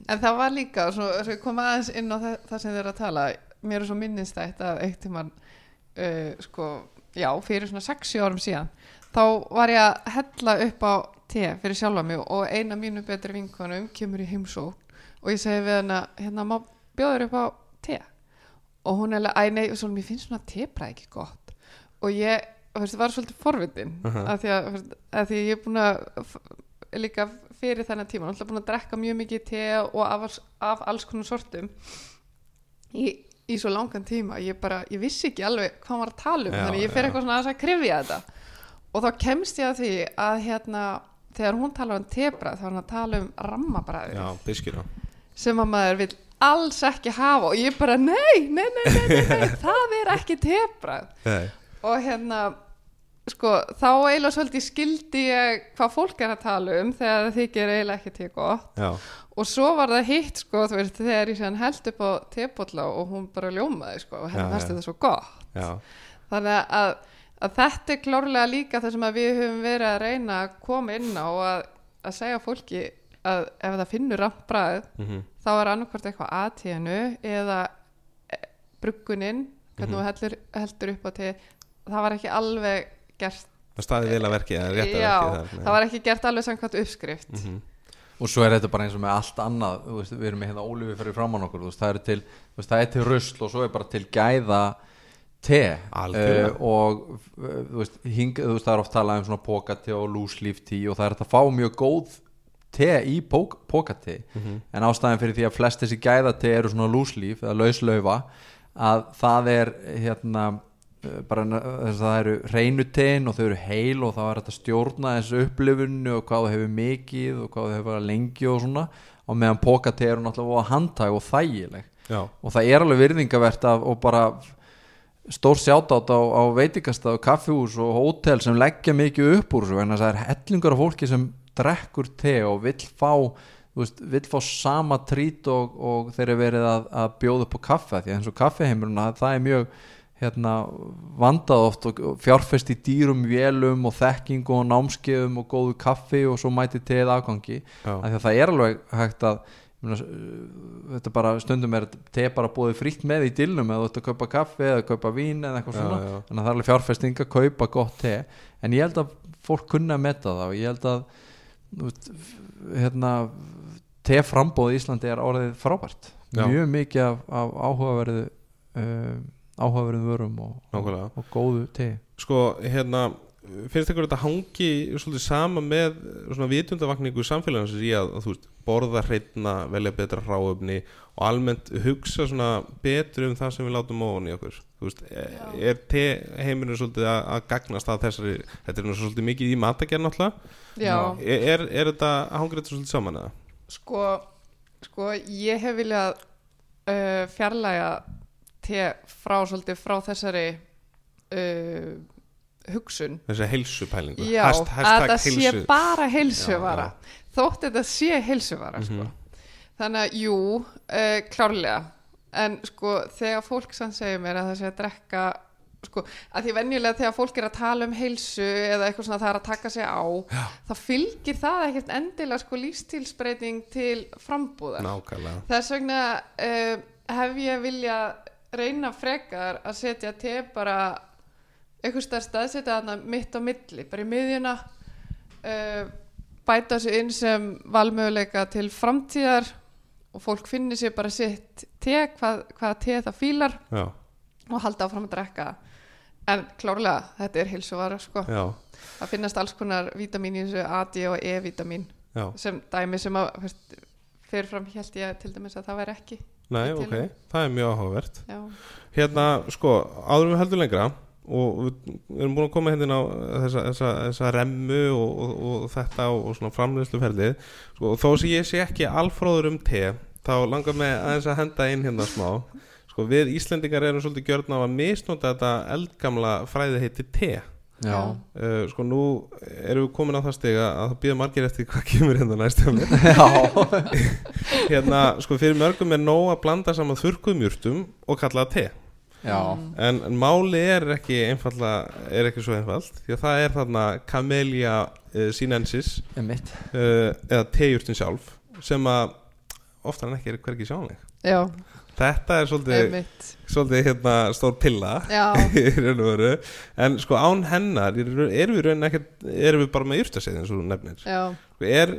en það var líka, svo, svo ég kom aðeins inn á það, það sem þið eru að tala mér er svo minnistætt að eitt tímann uh, sko, já, fyrir svona 60 árum síðan þá var ég að hella upp á te fyrir sjálfa mig og eina mínu betri vinkonum kemur í heimsókn og ég segi við hana, hérna má bjóður upp á te og hún er alveg, æ nei, svo mér finnst svona tebræð ekki gott og ég, veist, var svolítið forvitin uh Mhm. af, því að, veist, af því að ég er búin að líka fyrir þennan tíma náttúrulega búin að drekka mjög mikið te og af, af alls konar sortum í, í svo langan tíma ég bara, ég vissi ekki alveg hvað var að tala um Já, þannig ég fer já. eitthvað svona aðeins að krifja þetta og þá kemst ég að því að hérna, þegar hún talar um tebræð þá er hann að tala um rammabræði já, biskir já sem að maður vil alls ekki hafa og ég bara nei, nei, nei, nei, nei, nei það er ekki tebræð Nei, og hérna sko, þá eiginlega svolítið skildi ég hvað fólk er að tala um þegar það þykir eiginlega ekki til gott. Já, og svo var það hitt sko, þú veist, þegar ég séðan held upp á tebólla og hún bara ljómaði sko, og hérna fannst þetta svo gott. Já, þannig að, að þetta er klárlega líka það sem að við höfum verið að reyna að koma inn á og að, að segja fólki að ef það finnur ramt bræð mhm, þá er annarkvort eitthvað aðtíðinu eða eh, bruggunin hvernig þú heldur, heldur upp á til það var ekki alveg gert. Það staði vel að verki er að já, verki það var ekki gert alveg samkvæmt uppskrift. Mhm. og svo er þetta bara eins og með allt annað þú veist, við erum með hérna ólífi fyrir framann okkur þú veist, það, er til, þú veist, það er til rusl og svo er bara til gæða te. Eh, og uh, þú veist, hing, þú veist, það er oft talað um svona pókate og lúslíf tí og það er hægt að fá mjög góð te í pók, pókate Mhm. en ástæðan fyrir því að flest þessi gæða te eru svona lúslíf eða lauslaufa að það er hérna eh, bara þess að það eru hreinutegin og þau eru heil og það er að stjórna þessu upplifunu og hvað þú hefur mikið og hvað þú hefur lengi og svona og meðan pókate eru náttúrulega handtæg og þægileg já, og það er alveg virðingavert af, og bara stór sjátátt á, á veitingastað og kaffihús og hótel sem leggja mikið upp úr þessu en það er hellingur af fólki sem drekkur te og vill fá veist, vill fá sama trít og, og þeir eru verið að, að bjóða upp á kaffe því að eins og kaffiheimurinn það er mjög hérna, vandað oft og fjárfest í dýrum vélum og þekkingu og námskeiðum og góðu kaffi og svo mæti teið afgangi af því að það er alveg hægt að þetta bara stundum er te bara búið frítt með í dilnum eða þú ert að kaupa kaffi eða kaupa vín eða eitthvað Já, svona. já. þannig að það er alveg fjárfesting að kaupa gott te. En ég held að fólk kunna að meta það og ég held að hérna, te frambóð í Íslandi er orðið frábært. Já. mjög mikið af, af áhugaverðu um, áhugaverðum vörum og, og, og góðu te. Sko, hérna finnst ykkur þetta hangi svolítið sama með svona vitundavakningu samfélagsins í að, að þú veist, borða hreitna velja betra hráöfni og almennt hugsa svona betur um það sem við látum ofan í okkur. Veist, er, er te heiminu svolítið að, að gagnast að þessari þetta er nú svolítið mikið í náttúrulega. Já, er, er, er þetta þetta svolítið saman eða? sko, sko ég hef viljað uh, fjarlæga te frá svolítið frá þessari uh, hugsun. Þessi heilsupælingu. Já, Hasht- að það sé heilsu- bara heilsuvara. Já, þótt þetta sé heilsuvara Mhm. sko. þannig að jú uh, klárlega. En sko þegar fólk sann segir mér að það sé að drekka sko, að því venjulega þegar fólk er að tala um heilsu eða eitthvað svona það er að taka sig á Já. þá fylgir það ekkert endilega sko lífstílsbreyting til frambúðar. Nákvæmlega. Þess vegna uh, hef ég vilja reyna frekar að setja te bara einhvers stað staðsetja þarna mitt á milli bara í miðjuna uh, bæta sig inn sem valmöguleika til framtíðar og fólk finnir sér bara sitt te, hvað, hvað te það fílar já, og halda áfram að drekka. En klárlega, þetta er hilsuvara sko. það finnast alls konar vítamin í þessu A, D og E-vítamin sem dæmi sem að fyrst, fyrirfram held ég til dæmis að það væri ekki Nei, ok, það er mjög áhugavert. Hérna, sko, áður en við höldum lengra og við erum búin að koma hérna á þessa, þessa, þessa remmu og, og, og þetta og, og svona framleiðsluferlið. Sko, og þó sem ég sé ekki alfróður um te þá langar mig aðeins að henda inn hérna smá. Sko, við Íslendingar erum svolítið gjörn á að misnota þetta eldgamla fræði heiti te. Já, uh, sko, nú erum við komin á það stiga að það býða margir eftir hvað kemur hérna næst hjá mér. Já, hérna, sko, fyrir mörgum er nóg að blanda saman þurrkuðum jurtum og kalla það te En, en máli er ekki einfalla, er ekki svo einfalt því að það er þarna Camellia uh, sinensis uh, eða tejurtin sjálf sem að oftar en ekki er hvergi sjónleik já, þetta er svolítið, svolítið hérna, stór pilla Já, í raun og veru. En sko án hennar í raun- erum við raun ekkert erum við bara með jurtasið eins og nefnir? Já. Sko, er,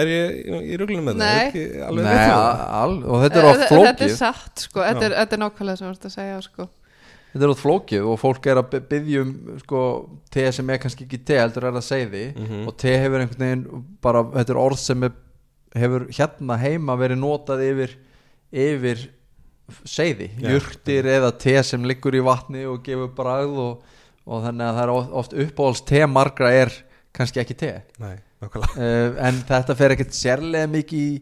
er ég í, ruglunum með Nei. það Ekki alveg Nei, a- þér? al, og þetta er Eh, oft Þetta er flókið satt sko, þetta er, þetta er nákvæmlega sem þú ert að segja sko. þetta er oft flókið og fólk er að byggja um sko, te sem er kannski ekki te heldur er að segði Mhm. og te hefur einhvern veginn bara, þetta er orð sem er, hefur hérna heima verið notað yfir yfir segði, Já. jurtir eða te sem liggur í vatni og gefur bragð og, og þannig að það er oft, uppáhalds te margra er kannski ekki te. Nei, nákvæmlega. Uh, en þetta fer ekkert sérlega mikið í,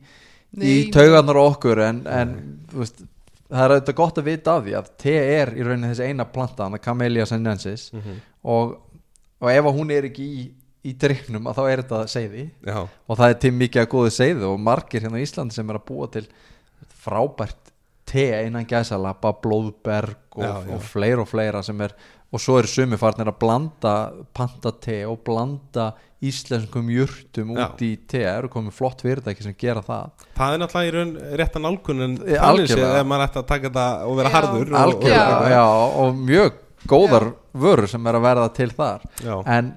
í á okkur en, en þú veist, það er auðvitað gott að vita af því að te er í rauninni þessi eina planta þannig Camellia sinensis Mhm. og, og ef að hún er ekki í, í dryknum að þá er þetta seiði Já, og það er til mikið að góðu seiði og margir hérna á Íslandi sem er að búa til frábært te innan gæsalappa, blóðberg og, Já, já. og fleira og fleira sem er og svo eru sumi farnir að blanda panta te og blanda íslenskum jurtum Já. út í te það eru komið flott fyrirtæki sem gera það það er náttúrulega í raun réttan nálgun en þannig séð ef maður ætti að taka þetta og vera Já. harður og, algjörlega, Já. já, og mjög góðar vörur sem er að verða til þar Já, en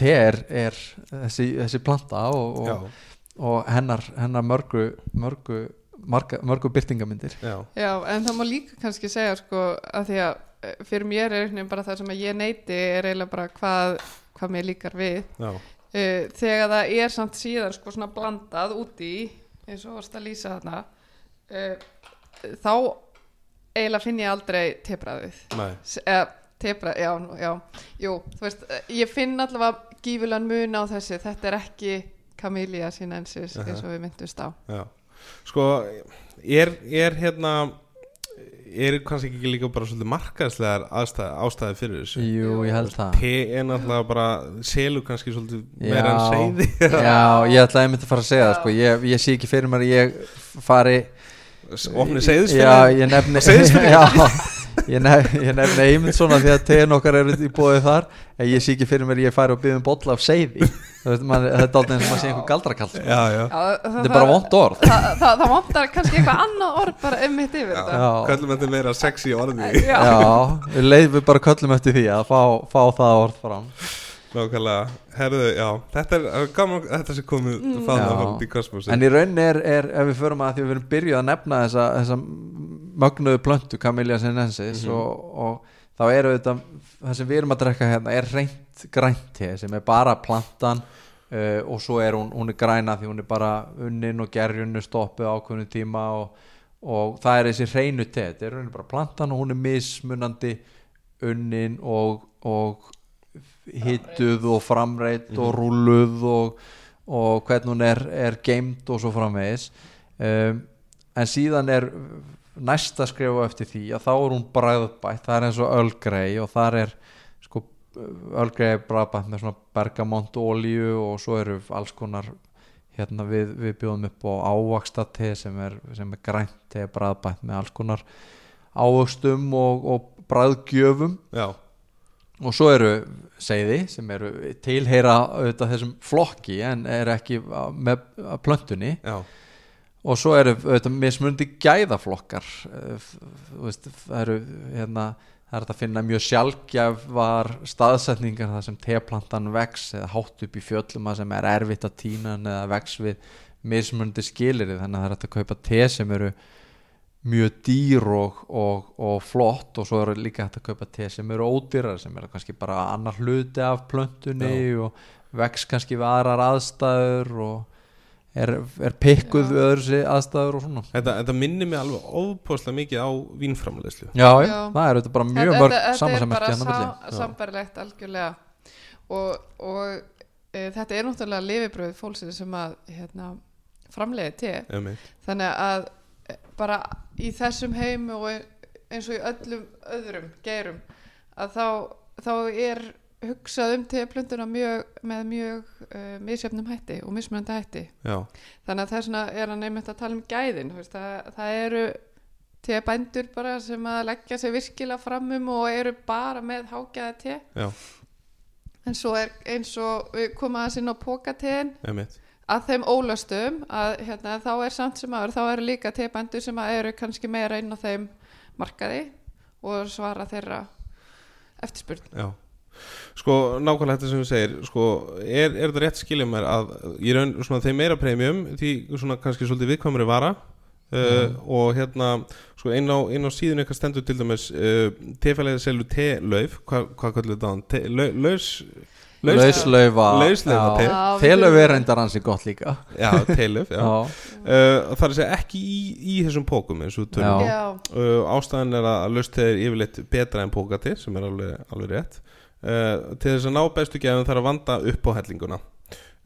te er, er þessi, þessi planta og, og, og hennar, hennar mörgu mörgu, marga, mörgu byrtingamyndir já, Já, en það má líka kannski segja sko að því að eh, fyrir mér er einhvern veginn bara það sem að ég neyti er eiginlega bara hvað, hvað mér líkar við. Já, uh, þegar það er samt síðan sko svona blandað úti í eins og varst að lýsa þarna uh, þá eiginlega finn ég aldrei tebræðið nei, eða tebræð, já, nú, já. Jú, þú veist, ég finn allavega gífulegan mun á þessi, þetta er ekki Camellia sinensis eins og við myndust á. Já Sko, er, er hérna er kannski ekki líka bara svolítið markaðslegar ástæði fyrir þessu Jú, ég held það Te er náttúrulega bara selur kannski svolítið meira en Já. seiði Já, ég ætlaði einmitt að fara að segja það sko. ég, ég sé ekki fyrir mér að ég fari Opni seiðisfyrir Já, ég nefni Seyðisfirði? Ég, nef, ég nefni einmitt svona því að tegin okkar eru í bóðið þar en ég sé ekki fyrir mér að ég fari og byggja um bolla af seiði þetta er aldrei eins og maður sé einhver galdrakall sko. Já, já, Þetta er bara vont orð. það, það, það vantar kannski eitthvað annað orð bara um mitt yfir þetta. Já, Köllum þetta meira sexy orði. Já. já við leiðum bara köllum eftir því að fá, fá það orð fram Nákvæmlega, herðu, já Þetta er er gaman þetta sé komið mm. Fána í kosmosi En í rauninni er, er, ef við förum að því við erum byrjuð að nefna þessa, þessa mögnuðu plöntu Camellia sinensis Mhm. og, og þá eru þetta það sem við erum að drekka hérna er reynt grænt te sem er bara plantan uh, og svo er hún, hún er græna því hún er bara unnin og gerjunni stoppuð ákveðnu tíma og, og það er þessi hreinu te þetta er rauninni bara plantan og hún er mismunandi unnin og, og hituð og framreitt og rúluð og, og hvernig hún er, er geimd og svo framvegis. Um, en síðan er næsta skrifa eftir því að þá er hún bragðbætt það er eins og Earl Grey og þar er sko Ölgrei Brabant með svona bergamont olíu og svo eru alls konar hérna við, við bjóðum upp á ávaksta te sem er, sem er grænt te Brabant með alls konar ávöxtum og, og bræðgjöfum já, og svo eru seiði sem eru tilheyra auðvitað þessum flokki en er ekki með plöntunni. Já, og svo eru auðvitað mismundi gæðaflokkar. Eh, veist, það eru hérna, það er að finna mjög sjálfgjafar staðsetningar þar sem teplantan vex eða hátt upp í fjöllum að sem er erfitt að hann eða vex við mismundi skilirið þannig að það er að kaupa te sem eru mjög dýr og, og, og flott og svo eru líka hægt að kaupa te sem eru ódýrar sem eru kannski bara annar hluti af plöntunni og vex kannski við aðrar aðstæður og er, er pikkuð Já. við öðru sig aðstæður og svona. Þetta, þetta minnir mig alveg óbúslega mikið á vínframleðslu já, já, Já. það er auðvitað bara mjög Þetta- mörg þetta- samansammerki Þetta er bara milli. sa sambarilegt algjörlega. Og, og e, þetta er náttúrulega lifibröð fólksins sem að hérna, framleiði te. Þannig að bara í þessum heim og eins og í öllum öðrum geirum að þá, þá er hugsað um teplönduna mjög, með mjög uh, misjöfnum hætti og mismunandi hætti. Já, þannig að þess vegna er hann einmitt að tala um gæðin veist, það, það eru tebændur bara sem að leggja sig virkilega fram um og eru bara með hágæða te. Já, en svo er eins og við komum aðeins inn á pókatein einmitt að þeim ólöstum að hérna, þá er samt sem aður, þá eru líka tebændur sem að eru kannski meira inn á þeim markaði og svara þeirra eftirspurn. Já, sko nákvæmlega þetta sem við segir sko, er, er þetta rétt skilja mér að ég raun svona þeim meira premium því svona kannski svolítið viðkvæmri vara uh, og hérna sko inn á, inn á síðun eitthvað stendur til dæmis uh, tefælega selur te-lauf hvað hva kallar þetta á hann? Lauslaufa Lauslaufa telöf er reyndar hansi gott líka. Já, já, Uh, það er að segja ekki í, í þessum pókum eins og Já. Já, uh, ástæðan er að laust er yfirleitt betra en pókati sem er alveg, alveg rétt. Uh, til þess að ná bestu gefum þarf að vanda upp á hellinguna.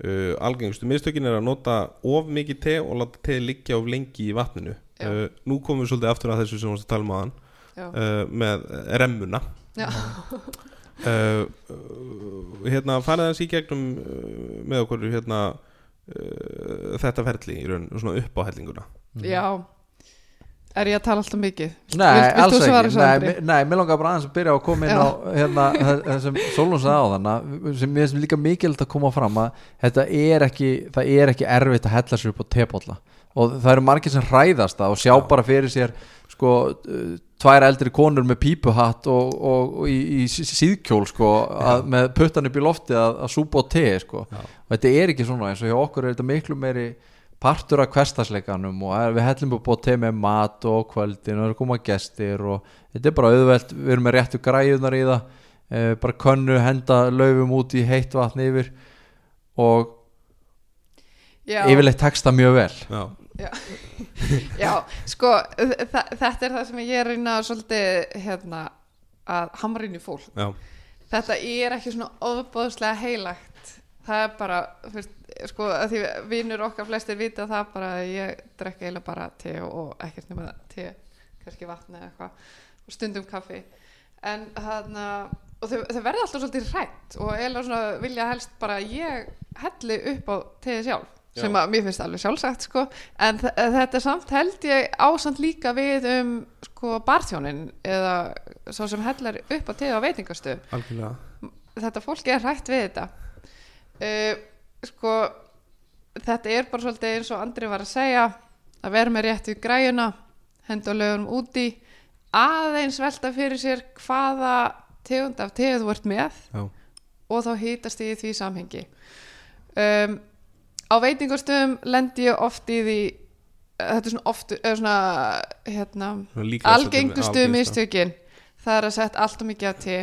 Uh, algengustu mistökin er að nota of mikið te og láta te liggja of lengi í vatninu. Uh, nú komum við svolítið aftur að þessu sem við varst að tala um aðan uh, með remmuna. Já, uh, hérna farið hans í gegnum uh, með okkur hérna uh, þetta ferli í raun svona upp á hellinguna já Er ég að tala alltaf mikið? Nei, Vilt- alls ekki nei, nei, mér langar bara aðeins að byrja að koma inn Já. á hérna, það sem Solon sagði á þannig sem mér finnst líka mikilvægt að koma fram að þetta er ekki, það er ekki erfitt að hella sér upp á tepólla og það eru margir sem hræðast það og sjá Já. bara fyrir sér sko, uh, tvær eldri konur með pípuhatt og, og, og í, í sí- síðkjól sko, að, með puttan upp í lofti að, að súpa á te sko. Og þetta er ekki svona eins og hjá okkur er þetta miklu meiri partur af hverstasleikanum og er- við hellum upp á te með mat og kvöldin og það eru koma gestir og þetta er bara auðvelt, við erum með réttu græjunar í það eh, bara könnu, henda laufum út í heitt vatn yfir og Já, yfirleitt tekst það mjög vel. Já, já. Sko þa þetta er það sem ég er að reyna svolítið hérna að í fólk. Já, þetta er ekki svona ofbóðslega heilagt. Það er bara veist, sko að því vinnur okkar flestir vita það bara að ég drekka eiginlega bara te og ekkert nema te kannski vatni eða eitthvað og stundum kaffi. En hann og þau, þau verða alltaf svolítið hrætt og eiginlega svona vilja helst bara að ég helli upp á teði sjálf sem að mér finnst alveg sjálfsagt sko. En þ- þetta samt held ég ásamt líka við um sko barþjónin eða svo sem hellar upp á teði á veitingastu algjörlega. Þetta fólk er hrætt við þetta. Uh, sko þetta er bara svolítið eins og Andri var að segja að vera með rétt við græjuna henda lögunum úti aðeins velta fyrir sér hvaða tegund af tegund þú ert með Já, og þá hýtast í því samhengi. Um, á veitingastöðum lendi ég oft í því þetta er svona oft svona, hérna, svona líklega algengustu mistökin. Það er að setja allt og mikið af te.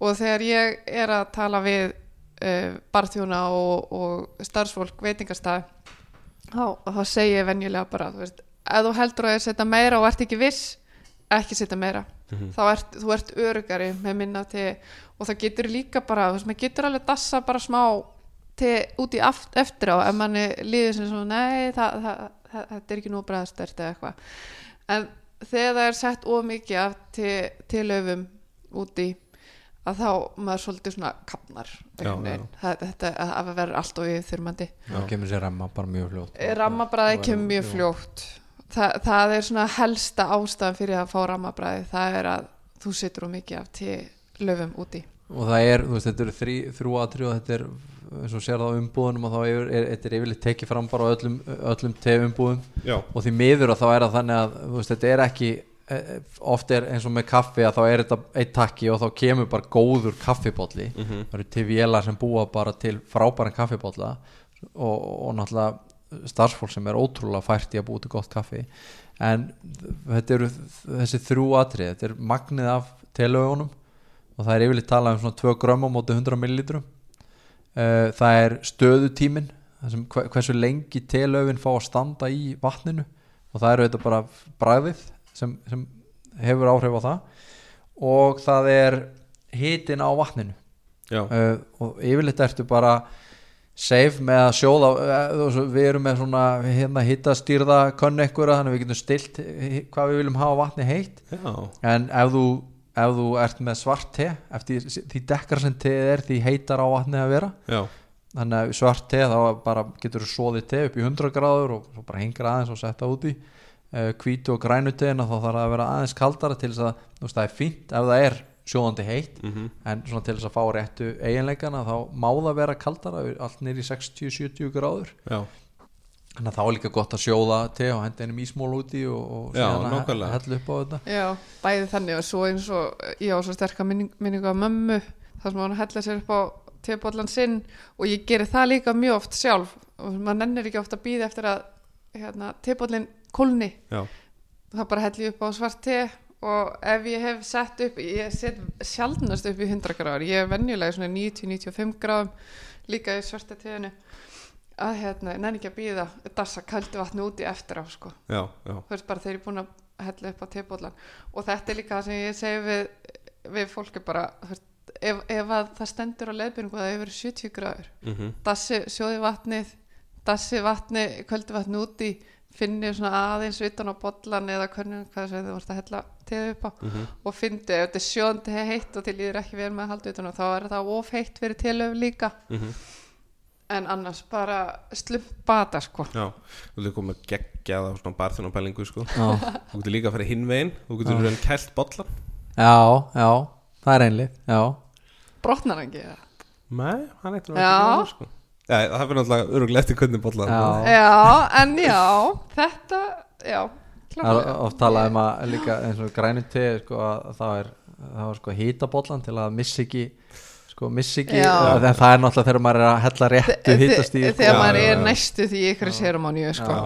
Og þegar ég er að tala við uh, barþjóna og, og starfsfólk veitingastað þá, þá segi ég venjulega bara þú veist, ef þú heldur að ég setja meira og ert ekki viss ekki setja meira. Mhm. þá ert, þú ert örugari með minna te. Og það getur líka bara þú veist, maður getur alveg dassa bara smá te út í aft, eftir á ef manni líður sem svona, nei það, það, það, þetta er ekki nú bræðstört eða eitthvað. En þegar það er sett of mikið af te, telöfum úti að þá maður svolítið svona kapnar Já, veginn. það, þetta að vera allt og yfirþyrmandi. Þá kemur sér ramma bara mjög fljótt. Rammabræði Og- kemur mjög fljótt. Þa, það er svona helsta ástæðan fyrir að fá rammabræði það er að þú situr úr mikið af til löfum úti og það er, þú veist, þetta eru þrý, þrjú aðri og þetta er, eins og sér það á umbúðunum og þá er, er, þetta er yfirleitt tekið fram bara á öllum, öllum tegumbúðum. Og því miður að þá er það þannig að veist, þetta er ekki eh, oft er eins og með kaffi að þá er þetta eitt takki og þá kemur bara góður kaffibólli Mhm. það eru til vélar sem búa bara til frábæran kaffibólla og, og náttúrulega starfsfólk sem er ótrúlega fært í að búa til gott kaffi. En þetta eru þessi þrjú atrið, þetta er magnið af telögunum og það er yfirleitt talað um svona 2 grömm á móti 100 millilitrum. Uh, það er stöðutímin hversu lengi telöfin fá að standa í vatninu. Og það eru þetta bara bræðið sem, sem hefur áhrif á það. Og það er hitin á vatninu. Uh, og yfirleitt ertu bara safe með að sjóða uh, við erum með svona hérna, hittastýrða könnu ekkura þannig að við getum stilt hvað við viljum hafa vatni heitt. Já, en ef þú, ef þú ert með svart te eftir því dekkar sem teið er því heitar á vatni að vera. Já, þannig að svart te þá bara getur þú svoðið te upp í 100 gráður og bara hengur aðeins og setja úti uh, hvítu og grænu teina þá þarf það að vera aðeins kaldara til þess að þú veist það er fínt ef það er sjóðandi heitt mhm, en svona til þess að fá réttu eiginleikana þá má það vera kaldara allt nýr í 60-70 gráður. Já, þannig að þá er líka gott að sjóða te og henda einum ísmól úti og, og Já, síðan að hella upp á þetta. Já, bæði þannig og svo eins og ég á svo sterka minning, minningu af mömmu þar sem hann hella sér upp á tebollan sinn og ég geri það líka mjög oft sjálf. Og maður nennir ekki oft að býða eftir að hérna, tebollin kólni. Já, það bara helli ég upp á svart te og ef ég hef sett upp ég set sjaldnast upp í 100 gráður. Ég er venjulega í svona 90-95 gráðum líka í svarta teinu að hérna, ég nenni ekki að býða dassa kaldi vatni úti eftir á sko. Já, já, veist bara þeir eru búin að hella upp á tebóllan og þetta er líka það sem ég segi við, við fólki bara veist, ef, ef að það stendur á leiðbyrningu að það hefur verið 70 gráður mhm, dassi sjóði vatnið dassi vatni, kvöldi vatni úti finni svona aðeins utan á bollan eða hvernig hvað sem þið vorst að hella teðu upp á. Mhm, og fyndi ef þetta er sjóndi heitt og til líður ekki vel með að halda utan á þá er það of heitt fyrir telöf líka. Mhm, en annars bara slumpata sko já Þú getur komið geggjað á svona barþjónapælingu sko já, Þú getur líka að fara hinn veginn Þú getur verið kælt bollan já, já það er einlið já, brotnar hann ekki það? Nei, hann eitthvað Já. sko. Já, það fyrir náttúrulega öruglega eftir hvernig bollan Já. Já, en já, þetta, já, það er oft talað um að líka eins og grænu te sko, að það er, það er sko hýtabollan til að missa ekki sko missi ekki, en það er náttúrulega þegar maður er að hella réttu hittast í Þegar Já, maður er næstu því í ykkur sérumáníu, sko.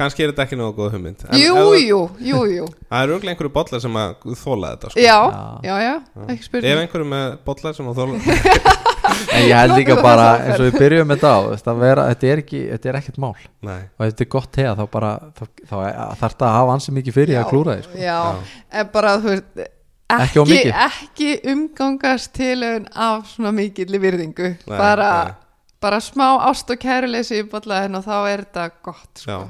Kannski er þetta ekki náðu góð hugmynd en Jú, jú, jú, jú. Það er öruglega einhverju bollar sem að þóla þetta sko. Já, Já. já, já, ekki Ef spurning. einhverju með bollar sem að þóla en ég held líka bara eins og við byrjum þetta á þú veist, að vera, þetta, er ekki, þetta er ekkert mál Nei, og ef þetta er gott te þá bara þá, þá þarf þetta að hafa ansi mikið fyrir Já, að klúra sko. Já. en bara, þú veist, Ekki ekki, mikið. ekki umgangast tilöfun af svona mikilli virðingu. Nei, bara, nei. bara smá ást og kæruleysi í bollaðin og þá er þetta gott, sko.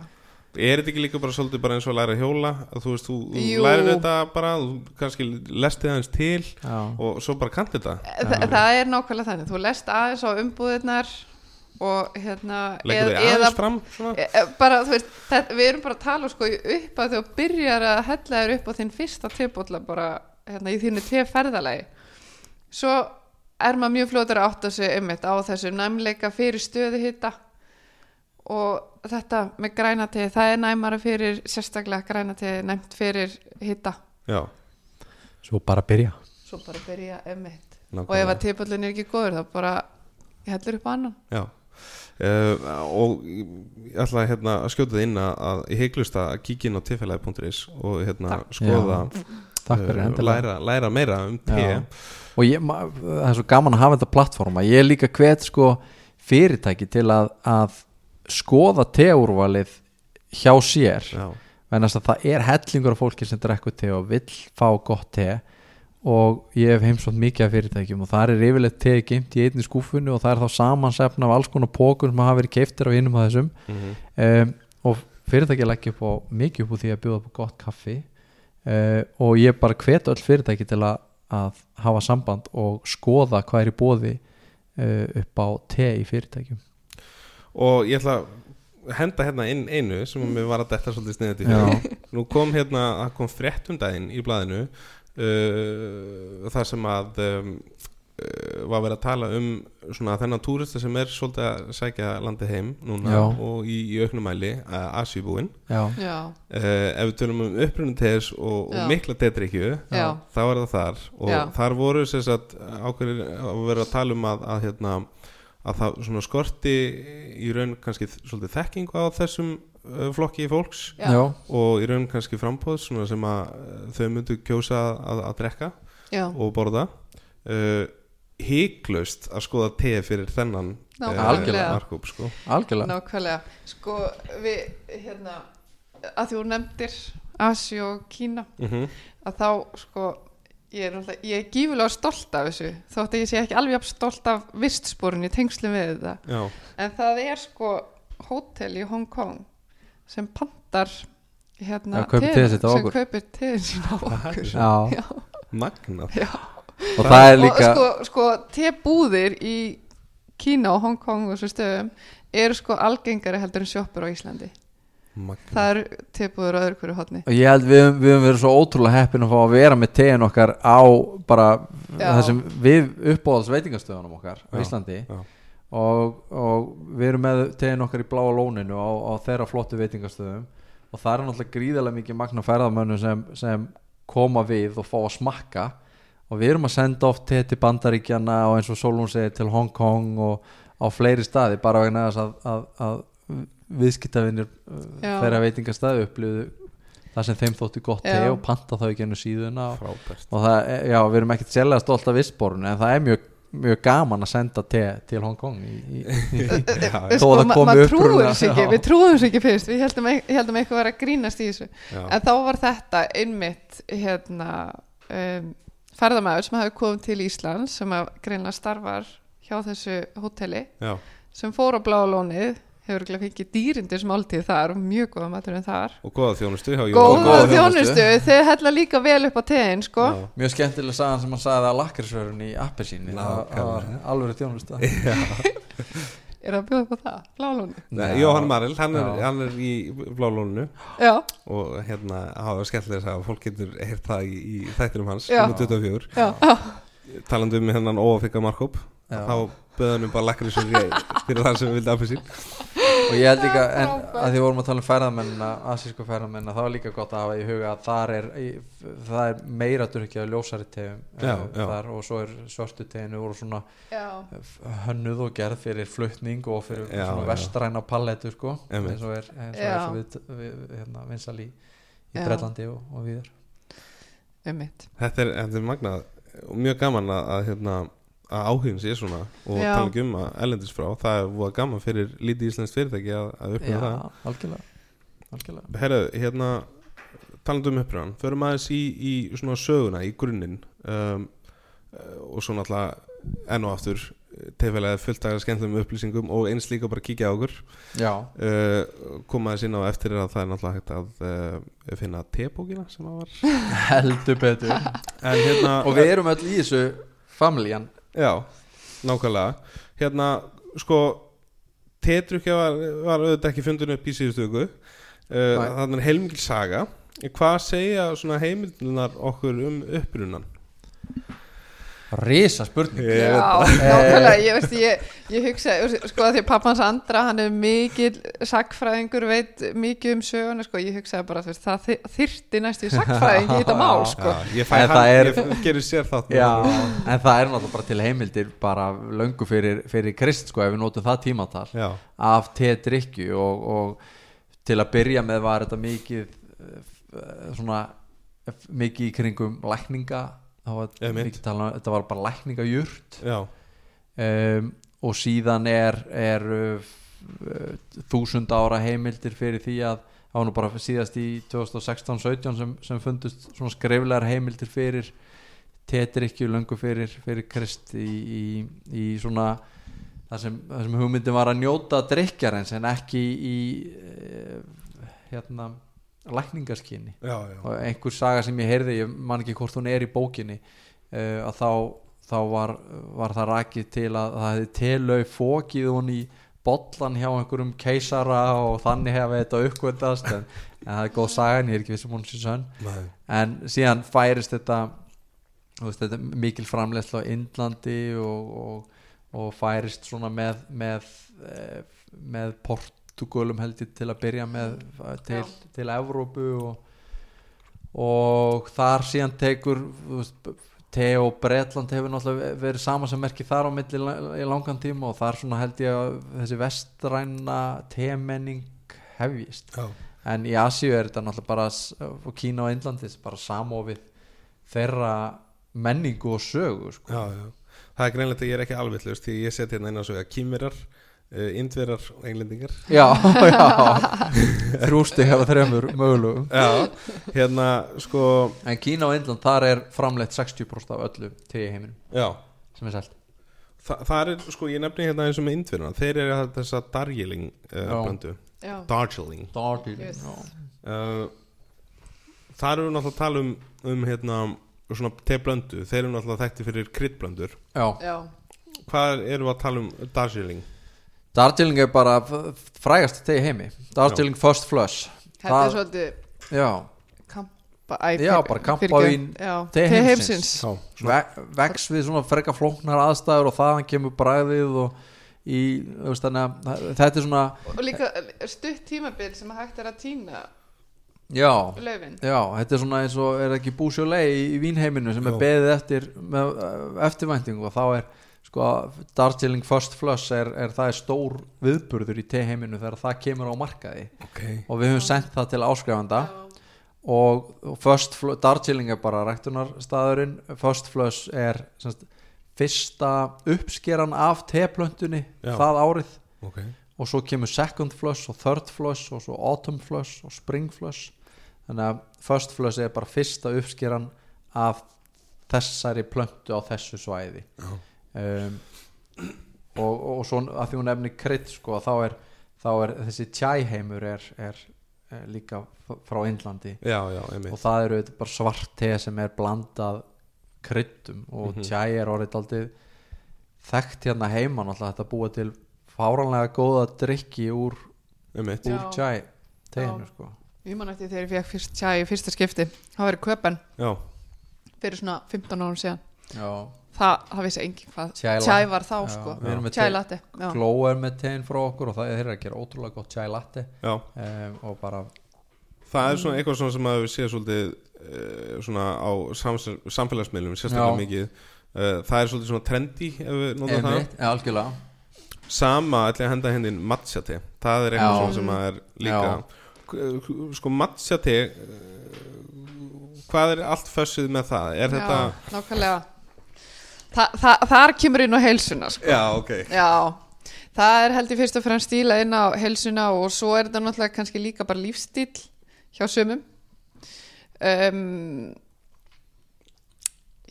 Er þetta ekki líka bara svolítið bara eins og að læra hjóla að þú veist, þú, þú lærir þetta bara þú kannski lestið aðeins til Já. og svo bara kannt þetta Þa, það er nákvæmlega þannig, þú lest aðeins á umbúðirnar og hérna eð- þið aðeins fram svona? e- e- bara, þú veist, það, við erum bara að tala sko upp að þú byrjar að hella þér upp á þinn fyrsta tebólla bara hérna, í þínu teferðalagi svo er maður mjög fljótur að átta sig einmitt á þessu næmleika fyrir stöðu hitta og þetta með grænatið, það er næmara fyrir sérstaklega grænatið næmt fyrir hitta Já, svo bara byrja. Svo bara byrja einmitt. Og nákvæmlega. ef að tebóllin er ekki góður þá bara heldur upp á annan. Já. Uh, og ég ætla hérna að skjóta það inn að, ég heiklust að kíkja inn á tfélagi.is og hérna skoða fyrir uh, læra, læra meira um Já. og ég, það er svo gaman að hafa þetta plattforma ég er líka hvet sko fyrirtæki til að, að skoða teúrvalið hjá sér. Að það er hellingur af fólki sem drekkur te og vill fá gott te. Og ég hef heimsótt mikið af fyrirtækjum og það er yfirleitt te gimt í einni skúfunni og það er þá samansefna af alls konar pókur sem hafa verið keiftir á innum af þessum. Mhm, um, og fyrirtæki leggja upp á mikið upp úr því að bjóða upp gott kaffi uh, og ég bara hvet öll fyrirtæki til að, að hafa samband og skoða hvað er í bóði uh, upp á te í fyrirtækjum. Og ég ætla að henda hérna inn einu sem mér var að detta svolítið sniðið til nú kom hérna, það kom frétt um daginn í blaðinu uh, þar sem að um, var verið að tala um svona þennan túrista sem er svolítið að sækja landið heim núna Já. og í, í auknumæli Asjubúin já, já, uh, ef við tölum um upprunum tes og, og mikla tetrikju Já. þá er það þar. Og Já. þar voru sem sagt ákveðir að vera að tala um að, að hérna að það svona skorti í raun kannski svolítið þekkingu á þessum flokki fólks já, og í raun kannski frambóð svona sem að þau myndu kjósa að, að drekka já, og borða. Uh, hygglust að skoða te fyrir þennan. Algjörlega. markup sko. algjörlega. Nákvæmlega. Sko við hérna að þú nefndir Asi og Kína mm að þá sko ég er, er gífulega stolt af þessu þótt að ég sé ekki alveg stolt af vistsporun í tengslum við þetta. Já, en það er sko hótel í Hong Kong sem pantar hérna á sem kaupir teðin sín á okkur. Já, Já. magnað og það er líka og sko, sko tebúðir í Kína og Hong Kong og þessu stöðum eru sko algengari heldur en sjoppur á Íslandi. Magnað. Það eru tebúðir á öðru hverju hotni og ég held við, höfum- við höfum verið svo ótrúlega heppin að fá að vera með tegin okkar á bara Já. þessum við uppbóðals veitingastöðunum okkar á Já, Íslandi. já. og, og við erum með tegin okkar í bláa lóninu á, á þeirra flottu veitingastöðum. Og það er náttúrulega gríðarlega mikið magna ferðamönnum sem, sem koma við og fá að smakka og við erum að senda oft til Bandaríkjana og eins og Solon segir til Hong Kong og á fleiri staði bara vegna þess að, að, að viðskiptavinir Já. þeirra veitingastæði upplýðu það sem þeim þótti gott Já. og panta þá ekki ennum síðuna og, og það, er- já, við erum ekkert sérlega stolt af vissborun en það er mjög, mjög gaman að senda te til Hong Kong í, í, í, Þó að það komi maður upp trúir úr- þessu ekki Já. við trúum þessu ekki fyrst við heldum, ek- heldum eitthvað vera að grínast í þessu já. en þá var þetta einmitt hérna um, ferðamæður sem hafi komið til Íslands sem að greinlega starfar hjá þessu hóteli já. sem fór á bláa lónið hefur ekki fengið dýrindis máltíð þar og mjög góða maturinn þar Og góða þjónustu hjá Jón góða góða þjónustu, þjónustu. þau hella líka vel upp á tegin sko Já. mjög skemmtileg sagan sem hann sagði að lakkarsvörun í Nákvæmlega. var alveg þjónusta er það að bjóða upp á það, Já. Jóhann Maril, hann er, hann er í blálónu já, og hérna hafa skemmtilega að fólk getur heyrt það í, í þættinum hans Já. nummer 24, já, já, talandi um hennan óafika markóp Já. þá böða hann um bara lakkari fyrir það sem vildi appelsín og ég held líka, en að því vorum að tala um ferðamennina asísku ferðamennina, það var líka gott að hafa í huga að þar er, það er meira durkja ljósari tegum Já, já. þar og svo er svörtu teginu voru svona já. hönnuð og gerð fyrir flutning og fyrir Já, svona já. vestræna palletu sko, eins og er, eins og er svo við, við, hérna, vinsal í, í. Breitlandi og, og viður þetta er, er magnað og mjög gaman að, að, hérna, að áhugin sé svona og Já. tala ekki um að ellendis frá það er voða gaman fyrir lítið íslensk fyrirtæki að, að Já, upplifa það. algjörlega, algjörlega. Herðu, hérna talandi um uppröðan, förum aðeins í, í svona söguna, í grunninn um, uh, og svo náttúrulega enn og aftur tefælega fullt af skemmtilegum upplýsingum og eins líka bara kíkja á okkur. Já, uh, koma aðeins inn á eftir að það er náttúrulega hægt að uh, finna tebókina sem það var. Heldur betur. En hérna og við erum öll í þessu familjan já, nákvæmlega. Hérna, sko tetrukja var, var auðvitað ekki fundin upp í síðustu viku. Uh, Nei. þannig heilmikil saga. Hvað segja heimildunar okkur um upprunan Risa spurning Ég Já, veit nákvæmlega, ég veist, ég, ég hugsa, sko að því að pappans Andra, hann er mikil sakfræðingur, veit mikið um söguna, sko, ég hugsaði bara, veist, það þy- þyrfti næstu sakfræðing í þetta mál, sko. Já, ég fæ En hann, það er- ég gerir sér þátt Já, en það er náttúrulega bara til heimildir bara löngu fyrir, fyrir krist sko ef við notum það tímatal já, af te-drykju og, og til að byrja með var þetta mikið eh, svona mikið í kringum lækninga tala um, þetta var bara lækningajurt. Um, og síðan er, er uh, þúsund ára heimildir fyrir því að það var nú bara síðast í 2016-17 sem, sem fundust svona skriflegar heimildir fyrir tetrykju löngu fyrir, fyrir krist í, í, í svona það sem, sem hugmyndin var að njóta drykjarens en ekki í eh, hérna já. og einhver saga sem ég heyrði, ég man ekki hvort hún er í bókinni uh, að þá, þá var, var það rakið til að það hefði telau fókið hún í bollan hjá einhverjum keisara og þannig hefði þetta uppkvöldast en, en það er góð sagan, ég er ekki vissum hún sér sönn. En síðan færist þetta, veist, þetta mikil framleiðsla á Indlandi og, og, og færist svona með með, eh, með Portugalum held ég til að byrja með eh, til, til Evrópu og, og þar síðan tekur te og Bretland hefur náttúrulega verið sama sem merki þar á milli í langan tíma og þar svona held ég að þessi vestræna temenning hefjist Já. en í Asíu er þetta náttúrulega bara og Kína og Indlandis bara samofið þeirra menningu og sögu sko. Já, já. Það er greinlegt að ég er ekki alvillust því ég set hérna inn á svo að kýmirar, uh, indverar og englendingar. Já, já. Þrjústi hefa þremur mögulegum. Já, hérna sko en Kína og Indland þar er framleitt 60% af öllu til heiminum Já, sem er selt. Þa, það er sko, ég nefni hérna eins og með indveruna Þeir eru þess að Darjeeling uh, blöndu já, Darjeeling. Darjeeling Yes. já. uh, Það eru náttúrulega að tala um, um hérna, svona teblöndu Þeir eru náttúrulega þekkti fyrir kryddblöndur já, já, Hvað eru við að tala um Darjeeling? Darjeeling er bara frægast til heimi. Darjeeling First Flush. Þetta Það- er svolítið já, kampa æ, Já, bara kampa fyrirgefðu. vín. já, te te heimsins. ve vex við svona frekar flóknar aðstæður og þaðan kemur bræðið og í, veist þannig að þetta er svona og líka stutt tímabil sem hægt er að týna já, já, þetta er svona eins og er ekki búsjólei í, í vínheiminu sem er Já. beðið eftir með uh, eftirvæntingu og þá er sko Darjeeling First Flush er, er það er stór viðburður í teheiminu þegar það kemur á markaði. Ok. Og við höfum sendt það til áskrifanda. Og, og First Flush, Darjeeling er bara ræktunarstaðurinn. First Flush er semst, fyrsta uppskeran af teplöntunni það árið. Ok, og svo kemur Second Flush og Third Flush og svo Autumn Flush og Spring Flush. Þannig að First Flush er bara fyrsta uppskeran af þessari plöntu á þessu svæði. Já. Um, og, og svo að því hún nefnir krydd sko, þá, er, þá er þessi chai heimur er, er, er líka frá Indlandi. Já, já, einmitt. Og það eru auðvitað bara svart te sem er blandað kryddum og Mhm. chai er orðið aldrei þekkt hérna heima. Náttúrulega þetta búa til fáranlega góða drikki úr, úr chai teinu Já. sko. Ég man eftir þegar ég fekk fyrst tjá í fyrsta skipti. Það var í köpen já, fyrir svona 15 árum síðan. Já, það, það vissi engin hvað tjæ var þá Já, sko. Tjæ te- latte já. Glow er með tein frá okkur og það er að gera ótrúlega gott chai latte. Já. Um, og bara Það er svona eitthvað svona sem að við séð svolítið uh, svona á sams, samfélagsmiðlum sérstaklega Já. mikið. Uh, það er svolítið svona trendy ef við notum það. Einmitt, ja, algjörlega. Sama ætla ég að henda henni matcha te. Það er eitthvað Já. svona sem að er líka K- sko matcha te uh, hvað er allt fössið með það? Er þetta já, nákvæmlega Þa, það, þar kemur inn á heilsuna sko. já ok. Já, það er held ég fyrst og fremst stíla inn á heilsuna og svo er þetta náttúrulega kannski líka bara lífstíl hjá sömum um,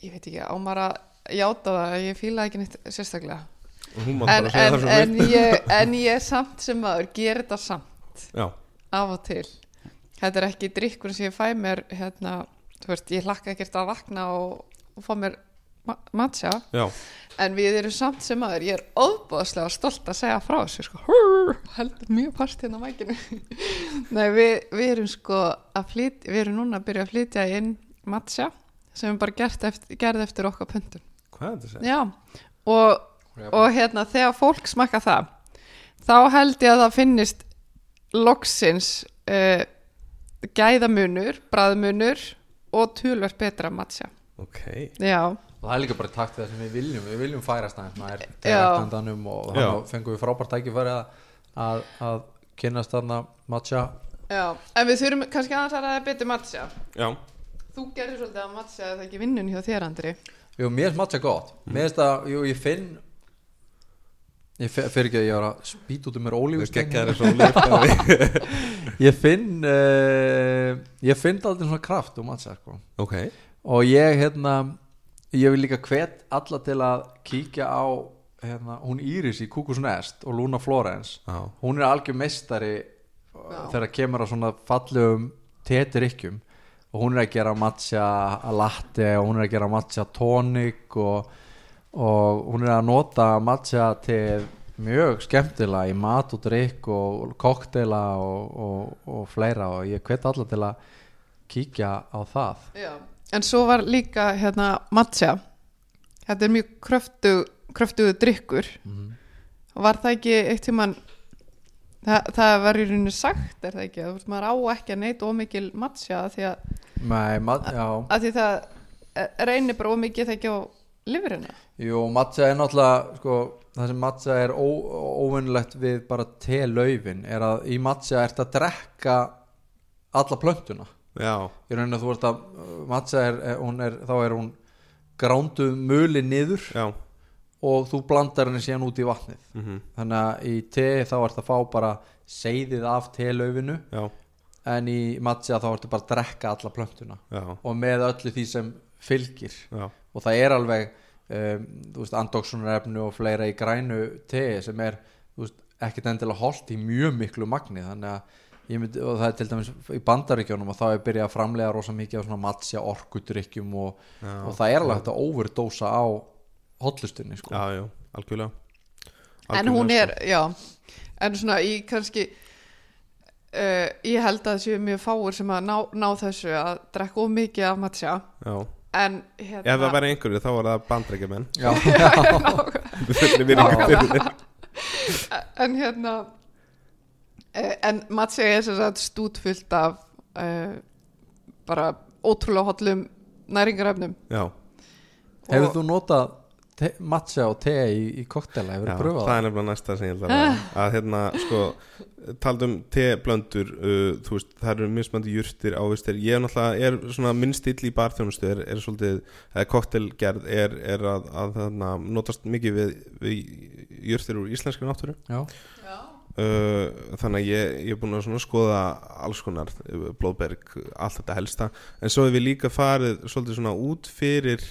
ég veit ekki ámar að játa það? Ég fíla ekki neitt sérstaklega. En, en, en, ég, en ég samt sem maður ger þetta samt. Já, af og til. Þetta er ekki drikkur sem ég fæ mér hérna, þú veist, ég hlakka ekkert að vakna og, og fá mér ma matcha. Já, en við erum samt sem maður ég er óbúðslega stolt að segja frá þessu sko, heldur mjög past hérna mækinu. Nei, við, við erum sko að flytja, við erum núna að byrja að flytja inn matcha sem er bara gert eftir, gerð eftir okkar segja? já, og og hérna þegar fólk smakka það þá held ég að það finnist loksins uh, gæðamunur, bræðmunur og tölvert betra matcha. Ok, já, og það er líka bara takt það sem við viljum. Við viljum færast aðeins og þannig fengum við frábært tækifæri að, að, að kynast þarna matcha já. En við þurfum kannski aðeins að ræða betur matcha já, þú gerir svolítið að matcha eða ekki vinnun hjá þér Andri? Jú, mér finnst matcha gott. Mér finnst að, jú, ég finn Ég fer ekki að ég var að spýta út um mér líf Ég finn uh, Ég finn aldrei svona kraft um matcha sko. ok, Og ég, hérna Ég vil líka hvet alla til að kíkja á hérna, Hún Íris í Kúkus Nest og Luna Florence. Já, Hún er algjör meistari Já. Þegar kemur að svona fallegum Tetirikkjum og hún er að gera matcha latte og hún er að gera matcha tonic og, og hún er að nota matcha til mjög skemmtilega í mat og drikk og kokteila og, og, og fleira. Og ég hvet alla til að kíkja á það. Já. En svo var líka hérna matcha. Þetta er mjög kröftu, kröftuðu drikkur Mhm. Var það ekki eitt tímann það, það var í rauninni sagt er það ekki, þú veist maður á ekki að neyta ómikil matcha af því að, Nei, mat, að því það eh, reynir bara ómikið það ekki á lifurina Jú, matcha er náttúrulega sko, það sem matcha er óvinnlegt við bara te-laufin er að í matcha ert að drekka alla plöntuna já, í rauninni að þú ert að hún er, þá er hún grándu möli niður já. og þú blandar henni síðan út í vatnið. Mm þannig að í te þá ert að fá bara seyðið af te-laufinu en í matcha þá ertu bara að drekka alla plöntuna já, og með öllu því sem fylgir. Já, og það er alveg um, þú veist, andoksunarefnu og fleira í grænu tei sem er veist, ekkit endilega holdt í mjög miklu magni. Þannig að ég myndi, og það er til dæmis í bandaríkjónum og þá er byrjað að framlega rosa mikið á svona matcha orkudrykkjum og, og það er alveg hægt að overdósa á hotlustunni sko. já, já, algjörlega. En Algjörlega, hún er, sko. já. En svona í kannski uh, ég held að það séu mjög fáir sem að ná, ná þessu að drekka of mikið af matcha já. en hérna ef það væri einhverju þá var það bandrækjumenn en hérna uh, en matcha er sem sagt stútfullt af uh, bara ótrúlega hotlum næringarefnum. Já, hefur þú notað matcha og te í, í koktela, hefur já, þú pröfað það? er nefnilega næsta sem ég held að ræða. Að hérna, sko, taldum teblöndur, uh, þú veist, það eru mismandi jurtir, ávistir, ég er náttúrulega er svona minn stíl í barþjónustu er, er svolítið, koktelgerð er, er að, að þarna, notast mikið við, við jurtir úr íslenskri náttúru. Já, Uh, þannig að ég, ég er búin að skoða alls konar, uh, blóðberg allt þetta helsta, en svo hef ég líka farið svolítið svona út fyrir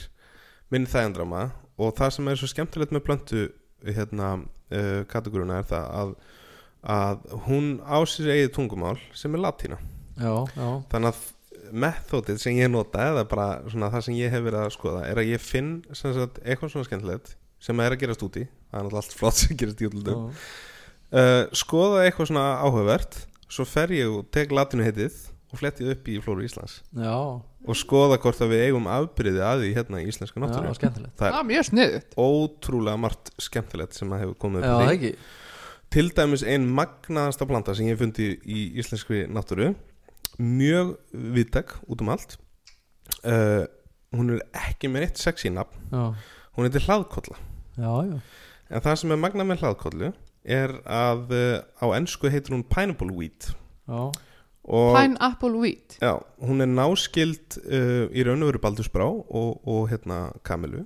minn þægandrama og það sem er svo skemmtilegt með blöndu hérna, uh, kategóruna er það að, að hún á sér eigið tungumál sem er latína. Já, já, þannig að methodið sem ég nota eða bara svona það sem ég hef verið að skoða er að ég finn sem sagt, eitthvað svona skemmtilegt sem er að gerast úti. Það er náttúrulega allt flott sem gerast í útlundum já. Uh, skoða eitthvað svona áhugavert svo fer ég og tek latinu heitið og flettið upp í Flóru Íslands. Já, og skoða hvort að við eigum afbyrði að því hérna í íslenska já, náttúru skemmtilegt. Það er mjög sniðut ótrúlega margt skemmtilegt sem að hefur komið já, upp í því til dæmis ein magnaðasta planta sem ég hef fundið í íslenskri náttúru. Mjög viðtak út um allt. Uh, hún er ekki með eitt sexy nafn. Já, hún heitir hlaðkolla. Já, já, en það sem er magnað með hlaðkollu er að uh, á ennsku heitir hún pineapple wheat já. og pineapple wheat Já, hún er náskild uh, í raun og veru Baldursbrá og, og hérna Kamilu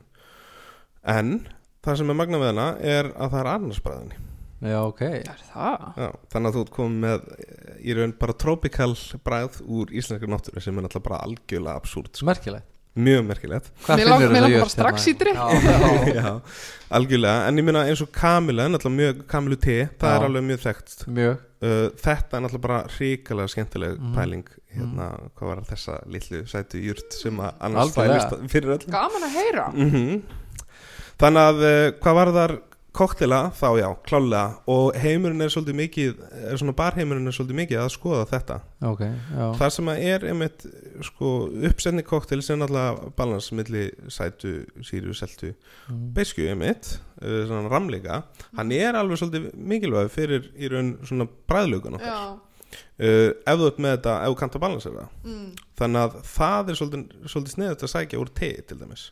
en það sem er magna við hana er að það er annarsbræðinni já, ok er það? Já, þannig að þú ert komið með eh, í raun bara tropical bræð úr íslenskar náttúru sem er náttúrulega bara algjörlega absúrt sko. merkilegt mjög merkilegt. Hvað Mér langar bara strax í hérna? já, já, Já, algjörlega, en ég minna eins og Kamila er náttúrulega mjög Kamilu te, það Já. er alveg mjög þekkt. Mjög. Uh, þetta er náttúrulega bara ríkalega skemmtileg Mhm. pæling. Hérna, hvað var þessa litlu sætu jurt sem að annars Algjörlega. fælist fyrir öll gaman að heyra. Mm Þannig að uh, hvað var þar koktela þá já, klálega. Og heimurinn er svolítið mikið er svona barheimurinn er svolítið mikið að skoða þetta. Ok, já, það sem að er einmitt sko uppsetni koktel sem náttúrulega balans milli sætu, síru, seltu. Mm. beiskju einmitt uh, svona ramleika, hann er alveg svolítið mikilvæg fyrir í raun svona bræðlögun okkar. Uh, ef þú ert með þetta, ef þú kannt að balansera mm. þannig að það er svolítið, svolítið sniðut að sækja úr te til dæmis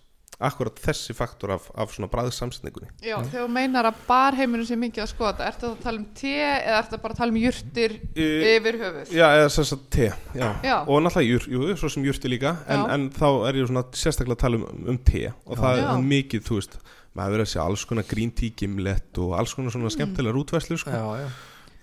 akkurat þessi faktor af, af svona bræðsamsetningunni já þegar þú meinar að barheiminu sé mikið að skoða ertu að tala um te eða ertu bara að tala um jurtir uh, yfir höfuð Já, eða þess að te já. Já. og náttúrulega jur, jú, svo sem jurti líka en, en þá er ég svona sérstaklega að tala um, um te og það Já. er mikið, þú veist maður verður að sjá alls konar green tea gimlet og alls konar svona skemmtilegar útvæslu sko. já, já.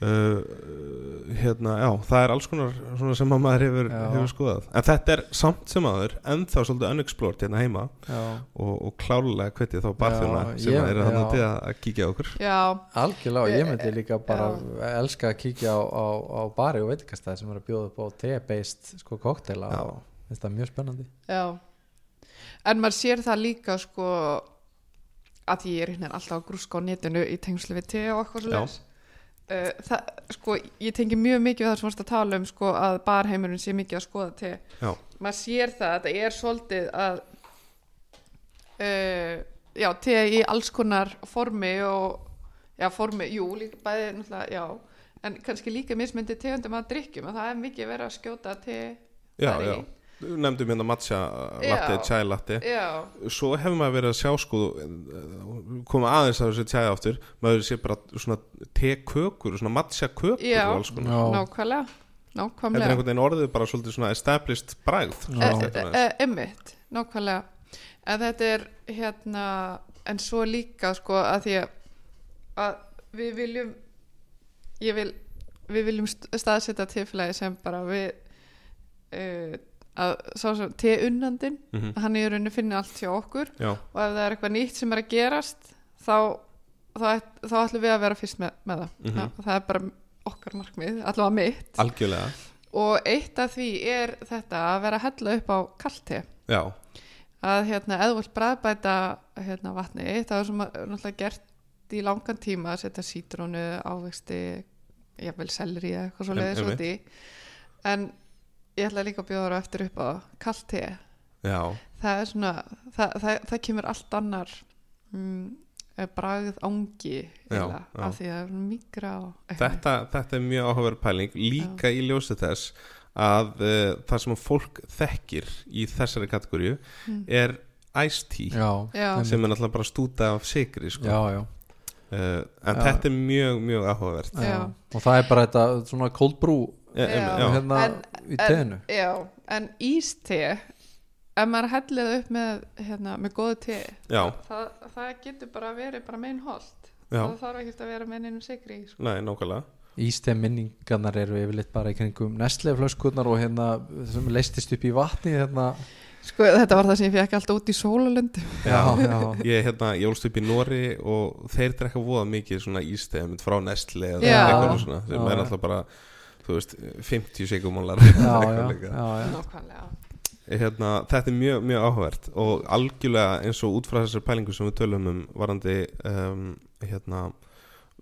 Uh, hérna, já, það er alls konar svona sem að maður hefur, hefur skoðað. En þetta er samt sem aður ennþá svolítið unexplored hérna heima og, og klárlega hvetið þá barþjóna sem ég- að eru já. þannig til að, að kíkja á okkur. Já, algjörlega, og ég myndi líka bara Já. elska að kíkja á, á, á bari og veitikastæði sem er að bjóða upp á te-based sko koktela og þetta er mjög spennandi. Já, en maður sér það líka sko að ég er hérna alltaf að grúska á netinu í tengslu við te og Já. leis það, sko, ég tengi mjög mikið við það sem varst að tala um sko að barheimurinn sé mikið að skoða te Já. maður sér það að þetta er svolítið að uh, já, te í alls konar formi og já, formi, jú, líka bæði náttúrulega, já, en kannski líka mismyndi tegundum að drikkjum og það er mikið verið að skjóta te Já, já Nefndum hérna matcha latte, Já. chai latte Já, Svo hefur maður verið að sjá sko koma aðeins að þessu chai aftur maður sé bara svona tekökur svona matcha kökur Já. og alls konar Já. nákvæmlega Þetta er einhvern veginn orðið bara svolítið svona established bragð Já. e, Þetta e, er e, Emmitt, nákvæmlega en þetta er hérna en svo líka sko að því að, að við viljum ég vil við viljum st- staðsetja tilfélagi sem bara við uh, að sá sem teunnandinn Mhm. hann í rauninni finni allt hjá okkur Já, og ef það er eitthvað nýtt sem er að gerast þá þá, þá ætlum við að vera fyrst með, með það. Mhm. það, það er bara okkar markmið, allavega mitt. Algjörlega. Og eitt af því er þetta að vera að hella upp á kalti Já, að hérna vilt bræðbæta hérna vatni það er sem að, náttúrulega gert í langan tíma að setja sítrónu ávexti jafnvel selri eða eitthvað svo leiðis en ég ætla líka að bjóða á eftir upp á kalti já, það er svona það, það, það kemur allt annar mm, bragð ángi já. af því að það er eitthvað. þetta, þetta er mjög áhugaverð pæling líka í ljósi þess að uh, það sem fólk þekkir í þessari kategóriu Mm. er iced tea já, Já. sem er náttúrulega bara stúta af sigri sko. já, já, uh, en Já. þetta er mjög, mjög áhugavert já. Já. og það er bara þetta svona cold brew já, Já. já, hérna En- í teinu. Já, en íste ef maður hellið upp með hérna, með góðu te það, það getur bara verið bara megin holt. Já, það þarf ekki að vera með neinum sigri sko. nei, nákvæmlega. Ístegn minningarnar eru yfirleitt bara í kringum nestleflöskurnar og hérna sem leistist upp í vatni hérna. Sko þetta var það sem ég fekk alltaf út í sólalund já, já, ég, hérna, ég ólst upp í Nóri og þeir drekka voða mikið svona ístegum frá Nestle eða eitthvað svona sem Já, er alltaf bara þú veist, 50 sigumólar nákvæmlega. Hérna, þetta er mjög, mjög áhugavert og algjörlega eins og út frá þessar pælingu sem við tölum um varandi um, hérna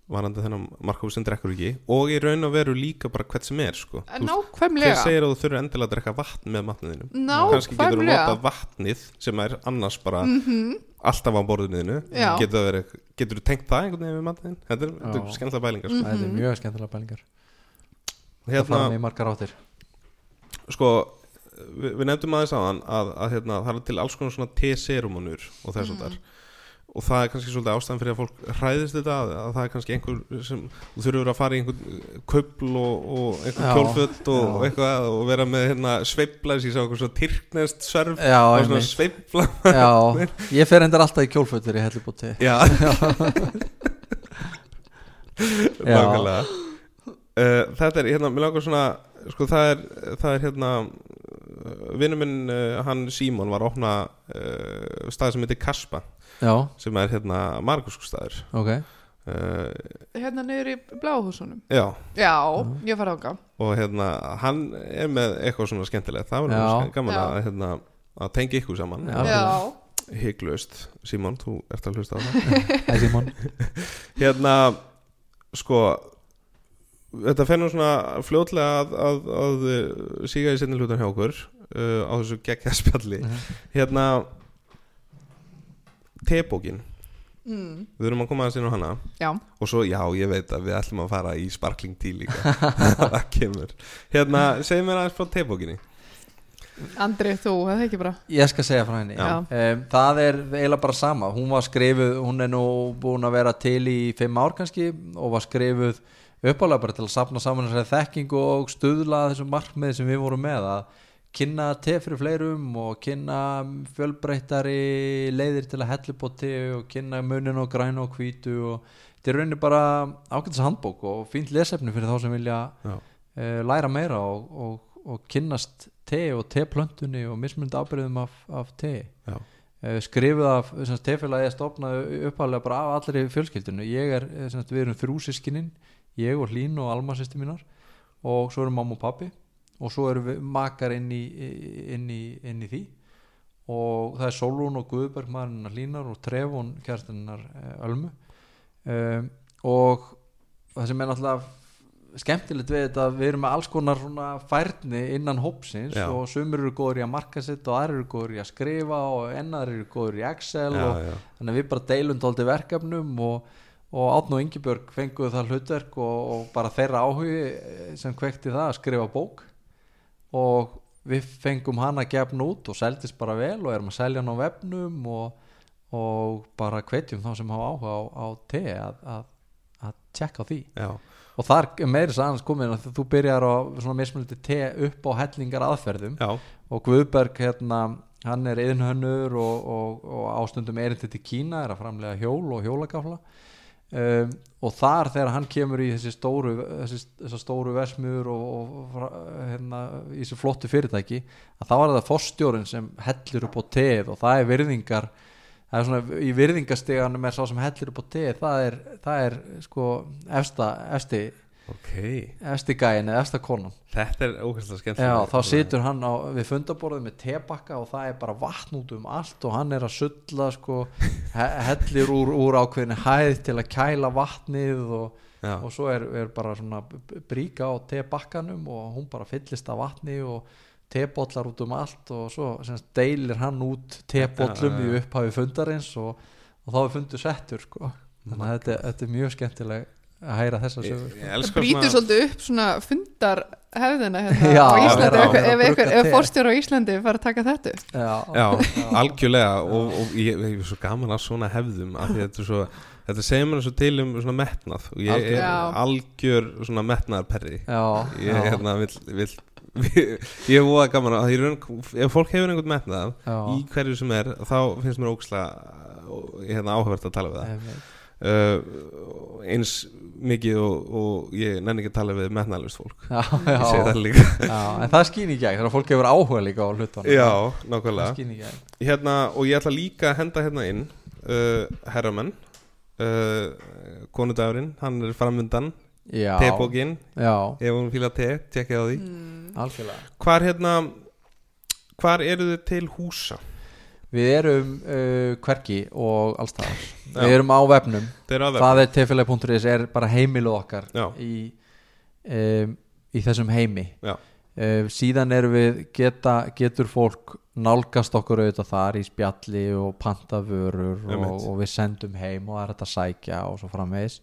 varandi þennan markófi sem drekkur ekki og í raun og veru líka bara hvert sem er sko. Veist, hver nákvæmlega segir að þú þurfur endilega að drekka vatn með matniðinu kannski getur þú nákvæmlega. notað vatnið sem er annars bara Mhm. alltaf á borðinu Já. getur, þú tengt það einhvern veginn við matniðin þetta er, er skemmtilega bælingar sko. þetta er mjög skemmtilega pælingar. það hérna, fara með margar áttir. Sko við, við nefndum aðeins aðan að, að hérna, það er til alls konar svona T-serumunur og þess að þar og það er kannski svolítið ástæðan fyrir að fólk hræðist þetta að, að það er kannski einhver sem þurfur að fara í einhver köpl og, og einhver Já. kjólföld og, og eitthvað og vera með hérna sveifla ég sá eitthvað svona tyrknest sörf já, og svona sveifla. Já, ég fer endar alltaf í kjólfötur í hellubóti já, nákvæmlega uh, þetta er hérna, mér langar svona sko það er, það er hérna vinnum minn, uh, hann Símon var að opna uh, stað sem heitir Kaspa já, sem er hérna margurskustæður ok. Uh, hérna niður í bláhúsunum? já, já, ég fara ánga og hérna hann er með eitthvað svona skemmtilegt. Það var Já. gaman að, hérna, að tengja ykkur saman. Já. já, hygglust, Símon, þú ert að hlusta á það. Hei Simon hérna sko þetta fer nú svona fljótlega að, að, að uh, síga í sinni hlutan hjá okkur uh, á þessu geggja spjalli. Hérna tebókin, mm, við erum að koma aðeins inn á hana. Já. og svo já, ég veit að við ætlum að fara í sparkling tí líka. Það kemur. Hérna, segð mér aðeins frá tebókinni Andri, þú, það er ekki bara? Ég skal segja frá henni. Um, Það er eiginlega bara sama. Hún var skrifuð, hún er nú búin að vera til í fimm ár kannski og var skrifuð uppálega bara til að sapna saman þessari þekkingu og stuðla þessum markmiði sem við vorum með að kynna te fyrir fleirum og kynna fjölbreyttari leiðir til að te og kynna munin og grænu og hvítu og þetta er rauninni bara ágætis handbók og fínt lesefni fyrir þá sem vilja uh, læra meira og, og, og kynnast te og teplöntunni og mismundi ábyrðum af, af te. Já. uh, skrifuð af tefélagi að stopna uppálega bara af allri fjölskyldinu ég er, eh, við erum þrjú sískinin ég og Hlín og Alma sýsti mínar og svo erum mamma og pappi og svo eru við makar inn í, inn í, inn í því og það er Solrún og Guðberg maðurinnar Línar og Trefun kjærstinnar Ölmu um, og það sem er náttúrulega skemmtilegt við þetta að við erum með alls konar færni innan hópsins Já. og sumir eru góður í að marka sitt og aðrir eru góður í að skrifa og ennar eru góður í Excel Já, og já. þannig að við bara deilum tóldi verkefnum og, og Átn og Ingibjörg fenguðu það hlutverk og, og bara þeirra áhugi eh, sem kvekti það að skrifa bók. Og við fengum hana gefn út og seldist bara vel og erum að selja hann á vefnum og, og bara hvetjum þá sem hafa áhuga á, á te að, að, að tjekka því. Já, og þar er meiri sagans komin að þú byrjar á svona mismunandi te upp á hellingar aðferðum. Já, og Guðberg hérna hann er yðnhönnur og, og, og ástundum erindi til Kína er að framlega hjól og hjólagafla um, og þar þegar hann kemur í þessi stóru þessi, stóru versmiður og, og hérna, í þessi flottu fyrirtæki að þá er það fórstjórin sem hellir upp á teð og það er virðingar það er svona í virðingasteganum er sá sem hellir upp á teð það er, það er sko efsta, efsti, ok. Efsti gæin eða efsta konan. Þetta er ókvæmstlega skemmt þá situr hann á, við fundaborðið með tebakka og það er bara vatn út um allt og hann er að sulla sko, he hellir úr, úr ákveðinu hæð til að kæla vatnið og, og svo er, er bara svona bríka á tebakkanum og hún bara fyllist af vatni og tebóllar út um allt og svo semst, deilir hann út já, í upphafi fundarins og, og þá er fundur settur sko. þannig að þetta, þetta er mjög skemmtileg að heyra þessa sögur ég það brýtur svolítið upp svona fundarhefðina hérna Já, á Íslandi vera- ef, ef, ef, ef te. fórstjóra á Íslandi fara að taka þetta Já, Já, algjörlega og, og ég, ég er svo gaman að svona hefðum af því þetta er svo þetta segir mér svo til um svona metnað og ég er Já. algjör svona metnaðarperri. Já, ég já, hérna vil, vil ég er voða gaman að raun, ef fólk hefur einhvern metnað já. í hverju sem er þá finnst mér ókslega hérna, áhugavert að tala við það. Uh, eins mikið og, og ég nenni ekki að tala við metnaðalust fólk. Já, ég segi já, það líka. Já, en það skýn í gegn þegar fólk hefur áhuga líka á hlutunum. Já, það nákvæmlega hérna, og ég ætla líka að henda hérna inn uh, herramenn. Uh, konudagurinn, hann er framöndan já, tebókin, já, ef hún fíla te tekja á því, mm. algjörlega. Hvar hérna hvar eru þið til húsa við erum uh, hverki og allstaðar Já. við erum á vefnum. Það er tefélag.is er bara heimiluð okkar í, um, í þessum heimi. Uh, síðan erum við geta, getur fólk nálgast okkur auðvitað þar í spjalli og pantavörur og, og við sendum heim og það er þetta sækja og svo framvegis.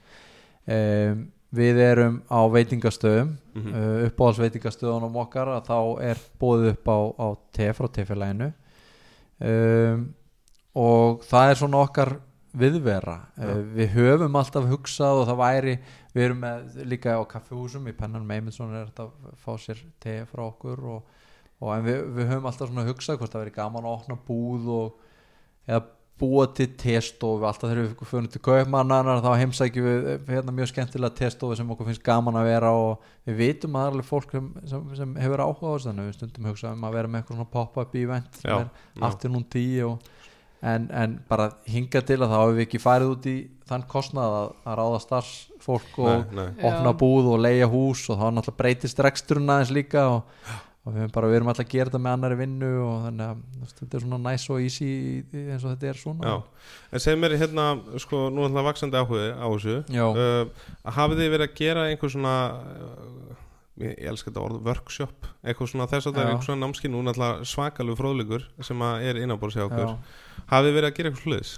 Um, við erum á veitingastöðum Mhm. uh, uppáhalds veitingastöðunum okkar að þá er bóðið upp á, á te frá tefélaginu um, og það er svona okkar viðvera. Uh, við höfum alltaf hugsað og það væri við erum með líka á kaffihúsum í Pennan Meimundsson er þetta að fá sér te frá okkur og, og við, við höfum alltaf svona hugsað hvort það veri gaman að opna búð og eða búa til testofu alltaf þegar við fyrir til kaupmannar þá heimsækjum við eh, hérna mjög skemmtilega testofu sem okkur finnst gaman að vera og við vitum að það er alveg fólk sem, sem, sem hefur áhuga á þessu þannig að við stundum hugsa um að vera með eitthvað svona pop-up event sem Já, er afternoon tea og, en, en bara hinga til að þá hefur við ekki farið út í þann kostnað að, að ráða starfsfólk og nei, nei. opna Já. búð og leia hús og þá náttúrulega breytist reksturinn aðeins líka og, og við, bara, við erum alltaf að gera þetta með annari vinnu og þannig að þetta er svona nice og easy eins og þetta er svona. Já. en segir mér hérna sko, nú er það vaksandi áhugi á þessu. Uh, hafið þið verið að gera einhver svona uh, ég, ég elska þetta orð, workshop eitthvað svona þess að það er Já. einhver svona námski nú náttúrulega svakalegu fróðleikur sem að er innanbórs hjá okkur. Hafið þið verið að gera eitthvað sluðis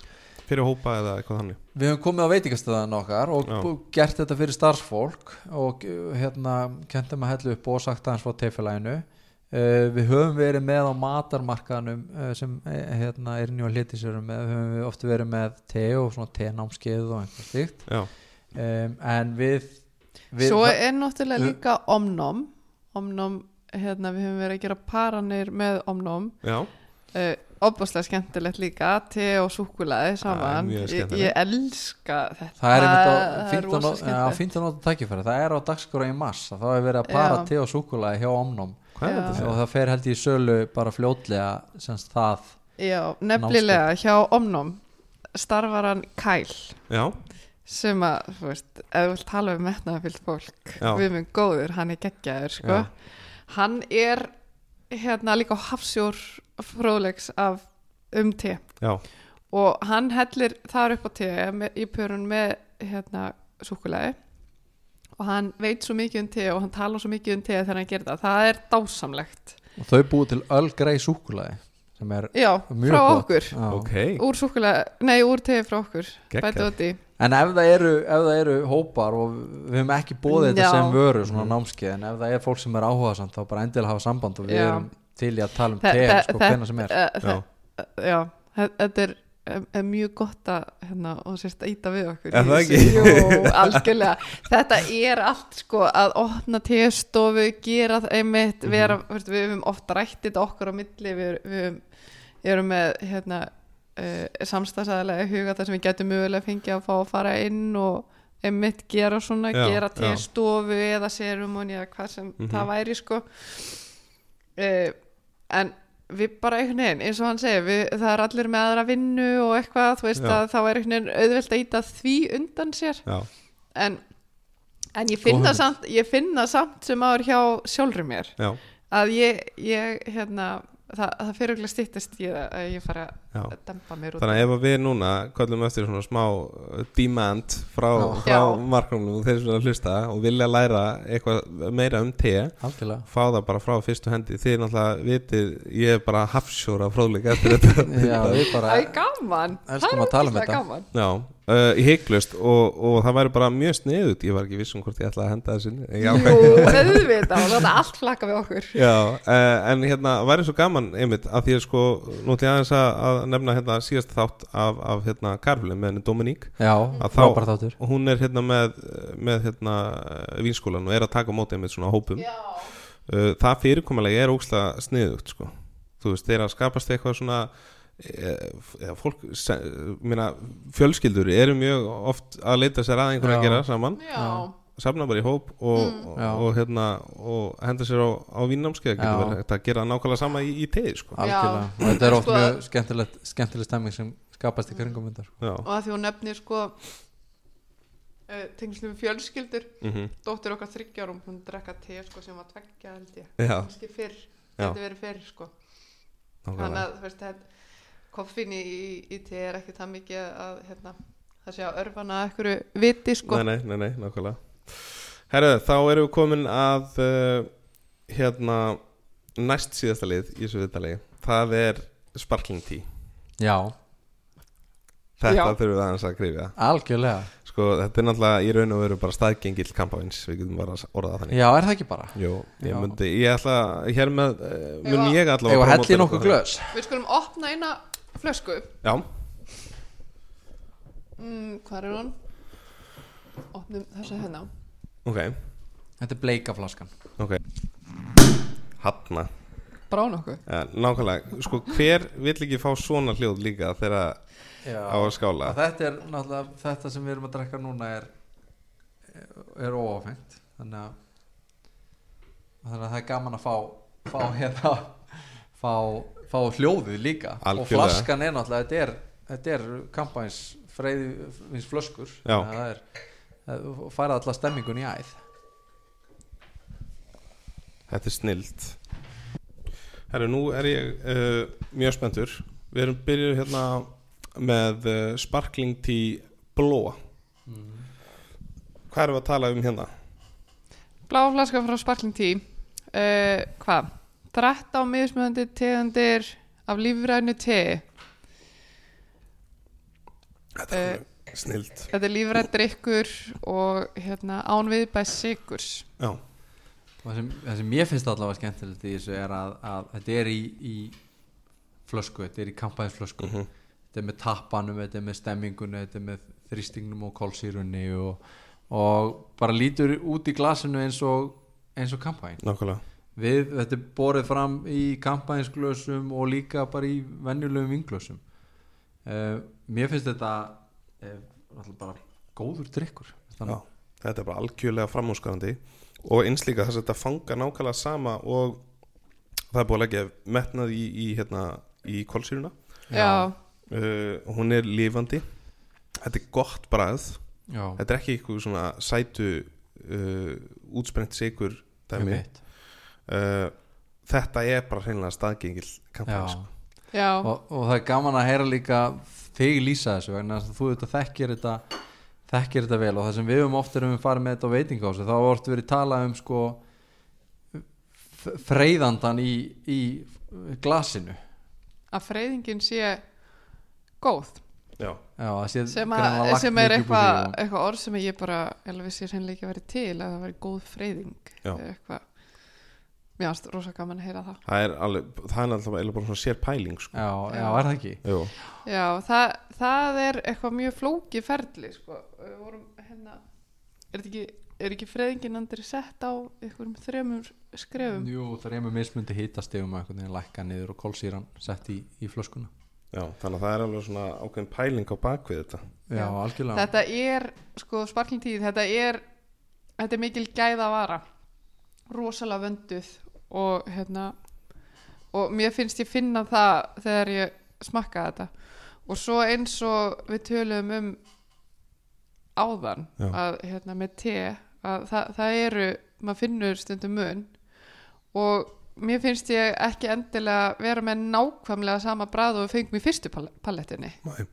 fyrir hópa eða eitthvað þannig. Við höfum komið á veitingastöðan okkar og Já. gert þetta fyrir starfsfólk og uh, hérna kentum að hellu upp og sagt aðeins frá teifélaginu uh, Við höfum verið með á matarmarkaðanum uh, sem uh, hérna, er nýja hlítisörum með, höfum við oft verið með te og svona tenámskeið og einhver slíkt. Já, um, en við, við Svo er náttúrulega líka omnóm Omnóm, hérna við höfum verið að gera paranir með omnóm já, uh, Óbúslega skemmtilegt líka Te og súkulaði saman mjög ég, ég elska þetta Það er einmitt á það er fínt að rosa nó- já, skemmtilegt fínt að nota tækifæri Það er á dagskóra í mars að þá er verið að para Já. te og súkulaði hjá Omnum hvað er Já. þetta og það fer held í sölu bara fljótlega semst það Já, nefnilega hjá omnóm starfar hann Kæl já, sem að, þú veist, ef þú vilt tala um metnaðafyllt fólk Já. við minn góður, hann er geggjaður sko. Já. hann er hérna líka á hafsjór fróðleiks af um te. Já, og hann hellir þar upp á te í pörun með hérna súkulæði og hann veit svo mikið um te og hann tala svo mikið um te þegar hann gerir það, það er dásamlegt. Og þau búið til ölgrei súkulaði sem er já, Mjög okkur. Já. ok. Úr súkulæði, nei úr te frá okkur bætið út í en ef það, eru, ef það eru hópar og við höfum ekki bóðið þetta Já. sem vöru svona námskeið en ef það er fólk sem er áhuga samt þá bara endilega hafa samband og við Já. erum til í að tala um Þe- te þe- sko, hvenna sem er eh, Já. þe- já, þe- þetta er, er, er mjög gott að hérna, og sérst að íta við okkur? Jú, þetta er allt sko að opna testofu, gera það einmitt Mhm. vera, veist, við höfum oft rætt þetta okkur á milli við, við erum með hérna uh, samstæðsæðilega huga þar sem við getum mögulega fengið að fá að fara inn og einmitt gera svona, Já, gera já. testofu eða serumóni eða hvað sem Mhm. það væri sko uh, en við bara einhvern veginn, eins og hann segir við, það er allir með aðra vinnu og eitthvað þú veist Já. að þá er einhvern veginn auðvelt að íta því undan sér. Já, en, en ég finna samt ég finna samt sem áður hjá sjálfur mér já, að ég, ég hérna það, það fyrir okkur stýttist ég að ég fara að dempa mér út Þannig að ef við núna kvöldum eftir svona smá uh, demand frá, frá Já. marknum og þeir sem er að hlusta og vilja læra eitthvað meira um te algjörlega. fá það bara frá fyrstu hendi. Þið náttúrulega vitið, ég er bara hafsjóra fróðleik eftir þetta. Já, við bara Það er gaman. Það er tala um gaman. Já, uh, í heiklust og, og það væri bara mjög sniðut ég var ekki viss um hvort ég ætlaði að henda þessu inn. Já, Jú, auðvitað og þetta allt flakka við okkur. Já, uh, en hérna væri svo gaman einmitt að því að sko að, að nefna hérna síðast þátt af, af hérna Karfli með henni Dominík já, Að þá- frábært þáttur. og hún er hérna með, með hérna vínskólan og er að taka á móti með svona hópum. Já, uh, það fyrirkomulega er ókslega sniðugt sko. þú veist, þeir að skapast eitthvað svona eða fólk se- minna, fjölskyldur eru mjög oft að leita sér að einhverju að gera saman. Já, safna bara í hóp og, Mm. og, og, hérna, og henda sér á, á hægt að gera nákvæmlega sama í, í teði sko. algjörlega. Og þetta er oft Sko- mjög skemmtilegt skemmtileg stemming sem skapast í kringum þetta Já. og að því hún nefnir sko uh, tengslum við fjölskyldur. Mm dóttir okkar þryggjárum, hún drekka te sko, sem var tveggja held ég. Kannski fyrr, þetta verið fyrr sko. þannig nákvæmlega. að þú veist þetta koffin í, í te er ekki það mikið að hérna, það sé að örfana ekkur viti sko. Nei, nei, nei, nei, nákvæmlega Herðu, þá erum við komin að uh, hérna næst síðasta lið í þessu viðtalegi það er Sparkling Tea. Já, Þetta Já. þurfum við aðeins að krifja algjörlega. Sko, þetta er náttúrulega í raun og veru bara staðgengill kampavins, við getum bara að orða það þannig. Já, er það ekki bara? Jú, ég Já. myndi, ég ætla, hér með uh, mun Eigum að- ég allavega eða promóta helli nokkuð þetta. glös? Við skulum opna eina flösku. Já, mm, hvað er hún? Opnum þessa hérna. Ok, þetta er bleika flaskan ok. Hanna, brá nokkuð. Ja, nákvæmlega. Sko, hver vill ekki fá svona hljóð líka þegar á að skála? Og þetta er náttúrulega þetta sem við erum að drekka núna er er óáfengt þannig að þannig að það er gaman að fá fá hérna fá, fá hljóðið líka. Og Algjörlega. flaskan er náttúrulega þetta er, þetta er kampæns freyðins flöskur Já. þannig að það er það færa alla stemmingun í æð. Þetta er snilt. Herru, nú er ég uh, mjög spenntur. Við erum byrjuð hérna með uh, Sparkling Tea Blóa Hvað erum við að tala um hérna? Bláa flaska frá Sparkling Tea. Uh, Hvað? 13 mismöðandi tegundir af lífrænu te Þetta er snilt. Þetta er lífrænt drikkur og hérna, án viðbæs sigurs Já, og það sem, það sem ég finnst allavega skemmtilegt í þessu er að, að þetta er í, í flösku, þetta er í kampæðisflösku Mhm. þetta er með tappanum, þetta er með stemmingunni þetta er með þrýstingnum og kólsýrunni og, og bara lítur út í glasinu eins og eins og kampæn nákvæmlega. Við, þetta er borið fram í kampænsglösum og líka bara í venjulegum vinglösum uh, mér finnst þetta uh, bara góður drikkur Já, þetta er bara algjörlega framhúsgarandi og eins líka þess að þetta fanga nákvæmlega sama og það er búið að leggja metnað í, í, hérna, í kolsýruna. Já, uh, hún er lifandi. Þetta er gott bragð. Já, þetta er ekki eitthvað svona sætu uh, útsprengt sigur dæmi. Uh, þetta er bara hreinlega staðgengil já, og, og það er gaman að heyra líka þig lýsa þessu vegna að þú þetta þekkir þetta þekkir þetta vel. Og það sem við höfum oft erum við farið með þetta á veitingásu þá har oft verið talað um sko freyðandan í, í glasinu. Að freyðingin sé góð. Já, Já, sem, að, sem er eitthvað eitthva orð sem ég bara alveg vissi hreinlega ekki að vera til að það væri góð freyðing eitthvað mér finnst rosa gaman að heyra það það er alveg það er alltaf eiginlega bara svona sér pæling sko. Já, já, Já. er það ekki? Jú. já, það, það er eitthvað mjög flóki ferli sko. við vorum hérna er ekki, er ekki freyðingin andir sett á einhverjum þremur skrefum Jú, með mismundi hitastegum að lækka niður og kólsýran sett í, í flöskuna Já, þannig að það er alveg svona ákveðin pæling á bakvið þetta Já, Já. algjörlega þetta er, sko, sparklingtíð þetta er, þetta er mikil gæða vara rosalega vönduð og hérna og mér finnst ég finna það þegar ég smakka þetta og svo eins og við töluðum um áðan Já. að hérna með te að það, það eru, maður finnur stundum mun og mér finnst ég ekki endilega vera með nákvæmlega sama bræð og fengum í fyrstu pal- palettinni Nei.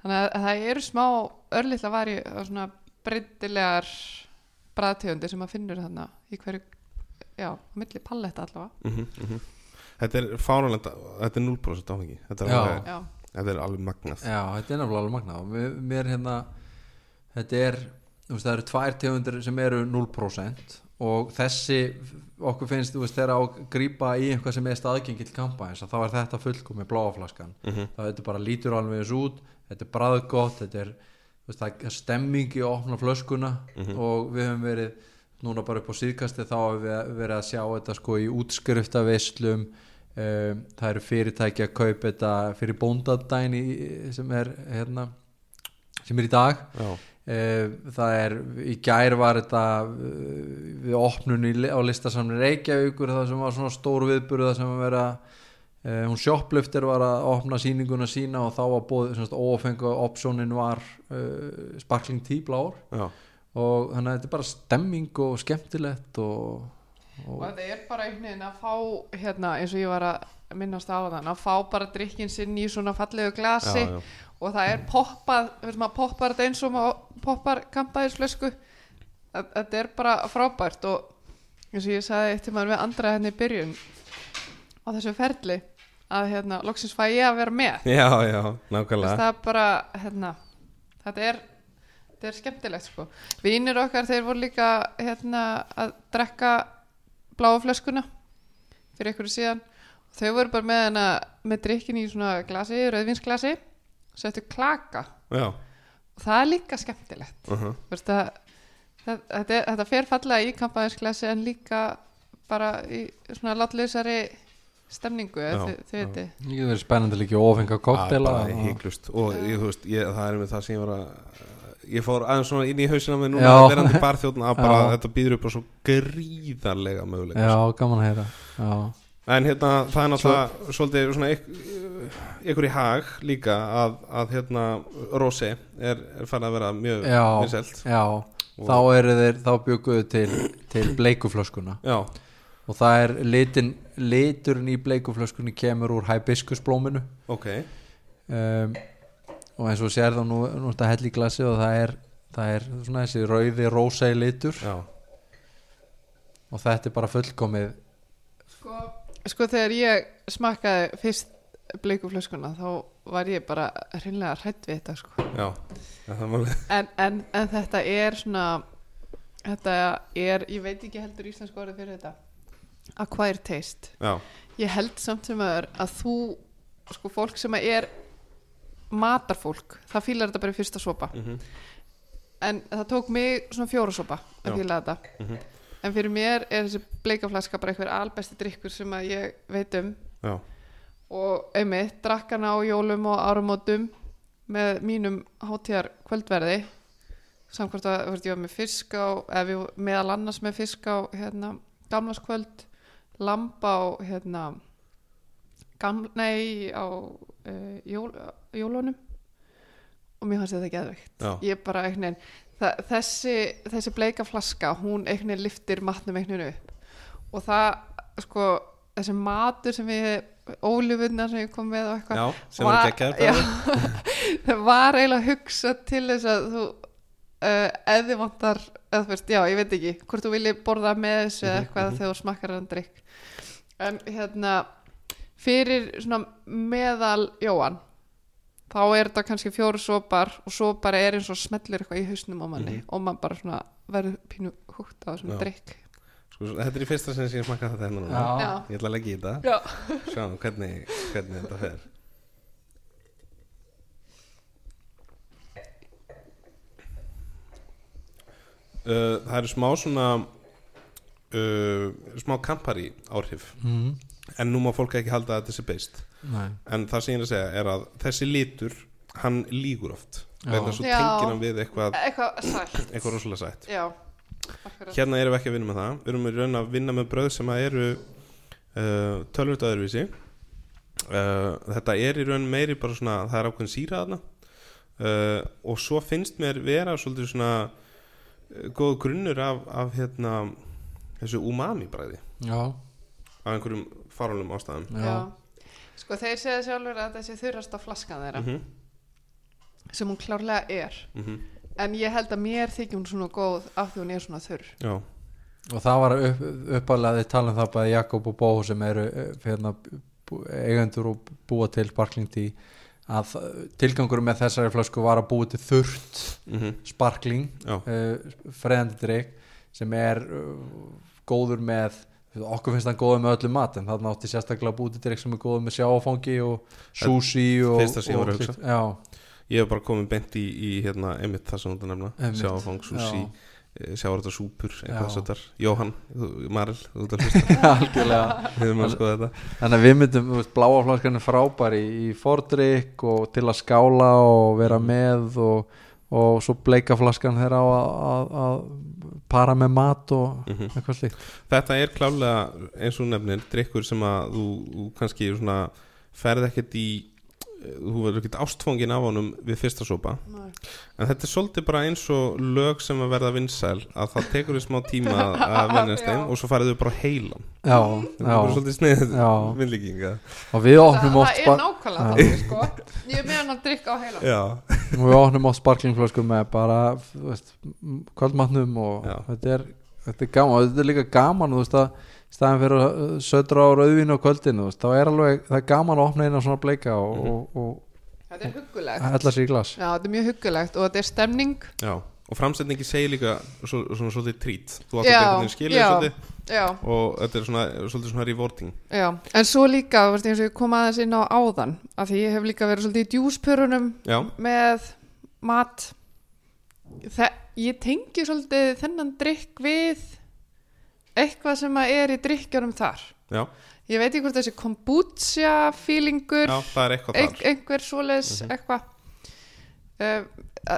þannig að það eru smá vari og svona breytilegar bræðtegundir sem maður finnur þannig í hverju já, á milli palletta allavega. Mm Þetta er fáránlegt Þetta er 0% áfengi. Þetta er, Já. alveg, já, þetta er alveg magnað. Já, þetta er nefnilega alveg magnað. Og við- mér hérna þetta er, þú veist, það eru tvær tegundir sem eru 0% og þessi, okkur finnst þú veist, þegar á að grípa í eitthvað sem er staðgengill kampæns, þá er þetta fullkomi bláaflaskan, mm -hmm. þá þetta bara lítur alveg eins út, þetta er bræðgott þetta er, þú veist, það er stemming í að opna flöskuna Mhm. og við höfum verið, núna bara upp á síðkasti þá hefur við verið að sjá þetta sko í útskriftavislum um, það eru fyrirtæki að kaupa þetta fyrir bóndadæni sem er hérna sem er í dag. Eh, það er, í gær var þetta eh, við opnun í, á listasamni Reykjavíkur það sem var svona stór viðburða sem að vera eh, hún shopplifter var að opna sýninguna sína og þá var semst ófengu optionin var uh, sparkling tíblár já, og þannig að þetta er bara stemming og skemmtilegt og, og og þetta er bara einhvern veginn að fá hérna, eins og ég var að minnast á þann að fá bara drikkin sinn í svona fallegu glasi já, já. og það er poppað veist maður poppar þetta eins og maður poppar kampaðisflösku. Þa- þetta er bara frábært og eins og ég sagði eitt tíma við andra henni í byrjun á þessu ferli að hérna, loksins fæ ég að vera með. Já, já, nákvæmlega. Það er bara hérna, þetta er þetta er skemmtilegt sko. Vínir okkar þeir voru líka hérna, að drekka bláa flöskuna fyrir einhverju síðan. Þau voru bara með hana með drikkin í svona glasi, rauðvinsglasi settu klaka. Já, og það er líka skemmtilegt. Uh Vist, að, það, þetta, er- þetta fer fallega í kampaðisglasi en líka bara í svona látlausari stemningu þið, viti það verið spennandi líka ófenga koktela híklust og ég, veist, ég, það er með það sem ég var að ég fór aðeins svona inn í hausina með núna Já. verandi barþjóðn að bara Já. þetta býður upp á svo gríðarlega möguleika Já, gaman að heyra Já, En hérna, það er náttúrulega svolítið svona ykk, ykkur í hag líka að, að hérna Rósi er, er farið að vera mjög Já. vinsælt. já. Þá eru þeir, þá bjökuðu til, til bleikuflöskuna. Já, og það er litin, liturinn í bleikuflöskunni kemur úr hibiskusblóminu. Ok. Um, og eins og sér þá nú, nú er þetta hell í glasi og það er, það er svona þessi rauði rósæ litur. Já, og þetta er bara fullkomið. Sko, sko þegar ég smakkaði fyrst bleikuflöskuna þá var ég bara hreinlega hrætt við þetta sko. já, en, en, en þetta er svona þetta er, ég veit ekki heldur íslensku orðið fyrir þetta. Acquired taste. Já, ég held samt sem að, að þú sko fólk sem er matarfólk, það fílar þetta bara í fyrsta sopa. Mm en það tók mig svona fjóra sopa að fíla þetta. Mhm. en fyrir mér er þessi bleikaflaska bara einhver albesti drikkur sem að ég veit um. Já, og einmitt drakk hana á jólum og áramótum með mínum hátíðar kvöldverði. Samkvæmt að þú veist, ég var með fisk á eða við meðal annars með fisk á hérna, gamlaskvöld lamb á hérna gam, nei á uh, jól, jólunum. Og mér fannst þetta geðveikt. Ég bara einhvern veginn þessi, þessi bleika flaska hún einhvern veginn liftir matnum einhvern veginn upp. Og það sko, þessi matur sem við ólífunna sem ég kom með og eitthvað sem var- geggjað já, bara. það var eiginlega hugsa til þess að þú uh, ef þið vantar eða þú veist, já, ég veit ekki, hvort þú vilji borða með þessu eða Mhm, eitthvað þegar þú smakkar hann drikk en hérna fyrir svona meðal Jóan þá er þetta kannski fjóru sopar og sopar er eins og smellir eitthvað í hausnum á manni og maður bara svona verður pínu húgt á. Já. drikk Sko, Þetta er í fyrsta sem ég smakka þetta hérna núna Já. Já. Ég ætla að leggja í þetta Já. Sjáum hvernig, hvernig þetta fer uh, Það eru smá svona uh, smá kampari áhrif mm. En nú má fólk ekki halda að þetta sé beist Nei. en það sem ég er að segja er að þessi litur hann lígur oft. Já. vegna svo tengir hann við eitthvað eitthvað sælt eitthvað rosalega sætt. Hérna erum við ekki að vinna með það. Við erum í raun að vinna með bröð sem að eru uh, tölvöld öðruvísi. Uh, þetta er í raun meiri bara svona, það er ákveðin síra þarna. Uh, og svo finnst mér vera svolítið svona uh, góð grunnur af, af hérna þessu umami bræði Já, af einhverjum farunum ástæðum já, Já. Sko þeir segja sjálfur að þessi þurrast á flaskan þeirra mm sem hún klárlega er. En ég held að mér þykja hún svona góð af því hún er svona þurr. Já, og það var upp, uppalega þið tala um það bæði Jakob og Bó sem eru eh, hérna, eigendur og búa til sparkling tí að tilgangur með þessari flösku var að búa til þurrt mm sparkling já, uh, freðandi drikk sem er uh, góður með okkur finnst það góður með öllu mat en það nátti sérstaklega búið til drikk sem er góður með sjáfangi og sushi og, og slíkt. já, ég hef bara komið bent í, í hérna, einmitt það sem þú nefna. Sjáfang, sushi, Já. sjávarta súpur eitthvað svo þar, Jóhann, Marel þú þetta. þannig að við myndum, þú veist, bláa flaskan er frábær í, í fordrykk og til að skála og vera með og, og svo bleika flaskan þeirra að, að, að para með mat og Mhm. eitthvað slíkt þetta er klálega eins og nefnir drikkur sem að þú, þú kannski svona ferð ekkert í þú verður ekkert ástfóngin af honum við fyrsta sopa. En þetta er svolítið bara eins og lög sem að verða vinsæl að það tekur því smá tíma að, að venjast þeim og svo farið þau bara heilan já, þetta er bara já, svolítið snið vinnlíkinga. Og við það, opnum oft það er nákvæmlega þannig sko. Ég er með hann að drikka á heila já, og við opnum oft sparklingflöskur með bara þú veist, m- kvöldmatnum og þetta er, þetta er gaman. Og þetta er líka gaman þú veist að staðan fyrir að södra á rauðvínu á kvöldinu þá er alveg, það er gaman að opna eina svona bleika og, Mhm. og, og, þetta er huggulegt. og hella sér í glas. Já, þetta er mjög huggulegt og þetta er stemning. Já og framsetningi segir líka svo, svona svolítið trít þú átt að einhvern veginn skilja já. svolítið. og þetta er svona, svolítið svona rewarding. Já, en svo líka þú veist, eins og ég kom aðeins inn á áðan af því ég hef líka verið svolítið í djúspörunum já, með mat. Þa, ég tengi svolítið þennan drikk við eitthvað sem er í drikkjunum þar. Já, ég veit ekki hvort þessi kombucha feelingur það ein, einhver svoleiðis eitthvað. Uh,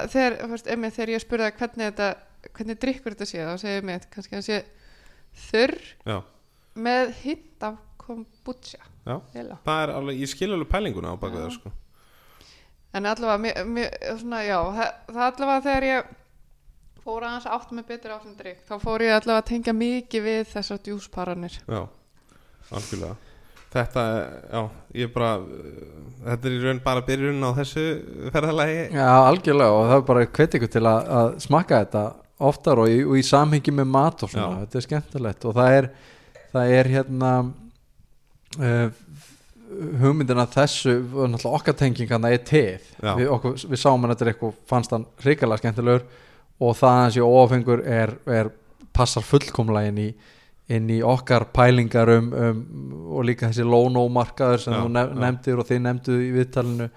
þegar, þegar ég spurði það hvernig þetta hvernig drikkur þetta sé þá segir mér kannski að sé þurr já, með hint af kombucha það er alveg, ég skilja alveg pælinguna á baku Já. það sko. En allavega mér, mér, svona, það, það allavega þegar ég fór aðeins að átta mig betur á þessum drikk þá fór ég allavega að tengja mikið við þessar djúsparanir já, algjörlega. Þetta, já, ég bara uh, þetta er í raun bara byrjun á þessu ferðalagi. Já, algjörlega og það er bara hvet ykkur til að, að smakka þetta oftar og í, og í samhengi með mat og svona, Já. þetta er skemmtilegt og það er, það er hérna uh, hugmyndin að þessu okkar tenging hann er teð við, okkur, við sáum hann þetta eitthvað fannst hann hrikalega skemmtilegur og það að hans í óafengur er, er passar fullkomlega inn í inn í okkar pælingar um, um og líka þessi low-no-markaður sem Já, þú nef, nefndir og þið nefndu í viðtalinu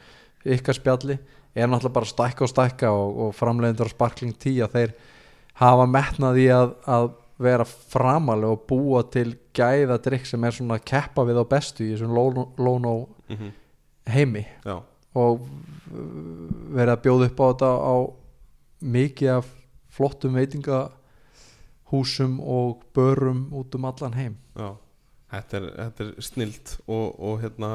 ykkar spjalli er náttúrulega bara stækka og stækka og, og framleiðendur á Sparkling 10 að þeir hafa metnað í að, að vera framalega og búa til gæða drikk sem er svona að keppa við á bestu í þessum low mm heimi já, og verið að bjóða upp á þetta á mikið af flottum veitingahúsum og börum út um allan heim já þetta er, þetta er snilt og, og hérna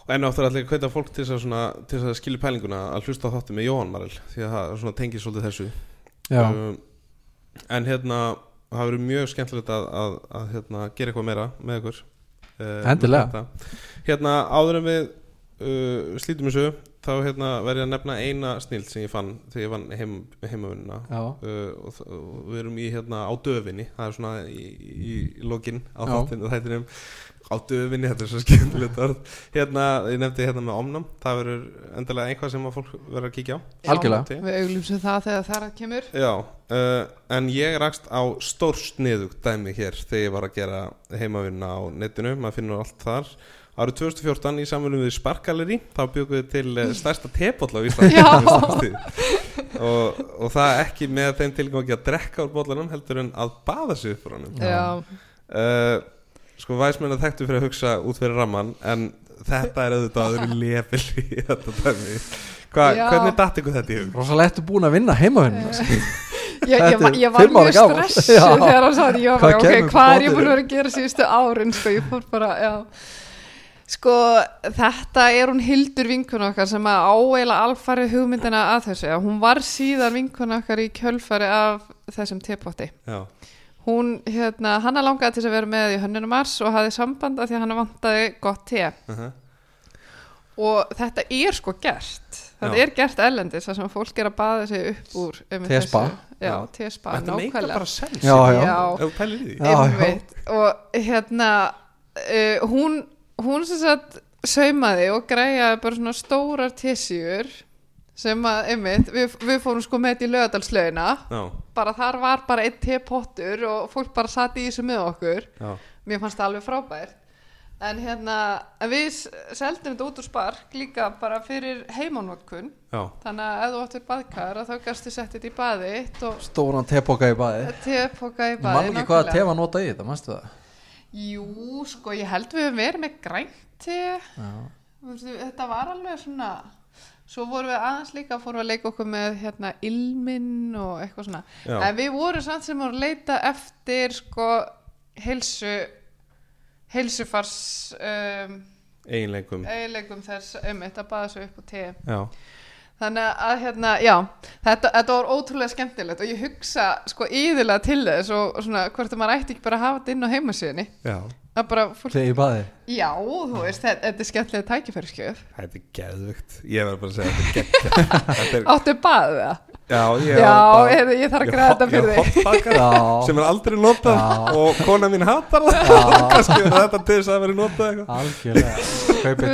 og enn áttur allir að hvetja fólk til þess að, að skilja pælinguna að hlusta á þáttu með Jóhann Marel því að það tengir svolítið þessu Já, um, en hérna það verður mjög skemmtilegt að, að, að hérna, gera eitthvað meira með ykkur uh, Endilega. með. Hérna áður en við uh, slítum þessu þá hérna, verð ég að nefna eina snild sem ég fann þegar ég vann heim, heimavinnuna. Já, uh, og, og við erum í hérna á döfinni. Það er svona í, í, í lokin á Já. þættinum, á döfinni, þetta er svo skemmtilegt orð. Hérna, ég nefndi hérna með omnam það verður endilega einhvað sem að fólk verður að kíkja á. Algjörlega. Við auglumsum það þegar það kemur. Já, uh, en ég rakst á stórsniðugt dæmi hér þegar ég var að gera heimavinna á netinu, maður finnur allt þar Árið 2014 í samfunum við Sparkaleri þá byggum við til eh, stærsta tebolla á Íslandi Já. og, og það ekki með þeim tilgangi að drekka úr bollanum heldur en að baða sig upp frá Já, uh, Sko væsmenn að þekktu fyrir að hugsa út fyrir ramman en þetta er auðvitað aður lefil í þetta dæmi Hva. Hvernig datt ykkur þetta í hug? Rosalega ertu búin að vinna heimavinnuna sko. ég, ég, Þetta var- er ég var mjög Já. þegar hann sagði ég var Hvað er ég búin að vera að gera síðustu árin sko, ég fór bara, já sko, þetta er hún Hildur vinkuna okkar sem að áeila alfarið hugmyndina að þessu að hún var síðan vinkuna okkar í kjölfari af þessum tepotti Já, hún, hérna, hann langaði til þess að vera með í hönnunum mars og hafði samband af því að hann vantaði gott te uh -huh. og þetta er sko gert þetta Já. er gert ellendis þar sem fólk er að baða sig upp úr Tespa. þessu. já, Já. tespa, Þetta meika nákvæmlega bara sens Já, já. Já. Já, já. og hérna uh, hún, hún sem sagt saumaði og græjaði bara svona stórar tessjur sem að, einmitt, við, við fórum sko með þetta í lögadalslaugina Já, bara þar var bara einn tepottur og fólk bara satt í þessu með okkur. Já, mér fannst það alveg frábært. En hérna, en við seldum þetta út úr spark líka bara fyrir heimánvokkun já. Þannig að ef þú áttir baðkar að þá gastu sett þetta í baði Stóran tepoka í baði tepoka í Ég baði man ekki hvað að tefa nota í þetta, mannstu það? Jú, sko, ég held við höfum verið með grænt te Já, Þú veist, þetta var alveg svona svo vorum við aðeins líka fórum við að leika okkur með hérna ilminn og eitthvað svona. Já. en við vorum samt sem vorum að leita eftir sko heilsu heilsufars um, Eiginleikum. þess um þetta baða svo upp á te Já, þannig að hérna, já þetta, þetta var ótrúlega skemmtilegt og ég hugsa sko íðilega til þess og, og svona hvort að maður ætti ekki bara að hafa þetta inn á heimasíðunni. Já. Fólk, Te í baði já, þú veist þetta, þetta er skemmtilega tækifæriskjöf Þetta er geðvögt Ég verður bara að segja þetta er geðvögt er, áttu baðið það? Já, ég Já, bara- heyrðu, ég þarf að græða þetta fyrir ég þig. hotbakar Já. sem er aldrei notað Já. og kona mín hatar það. Kannski er þetta til þess að vera notað eitthvað. Algjörlega. Er þetta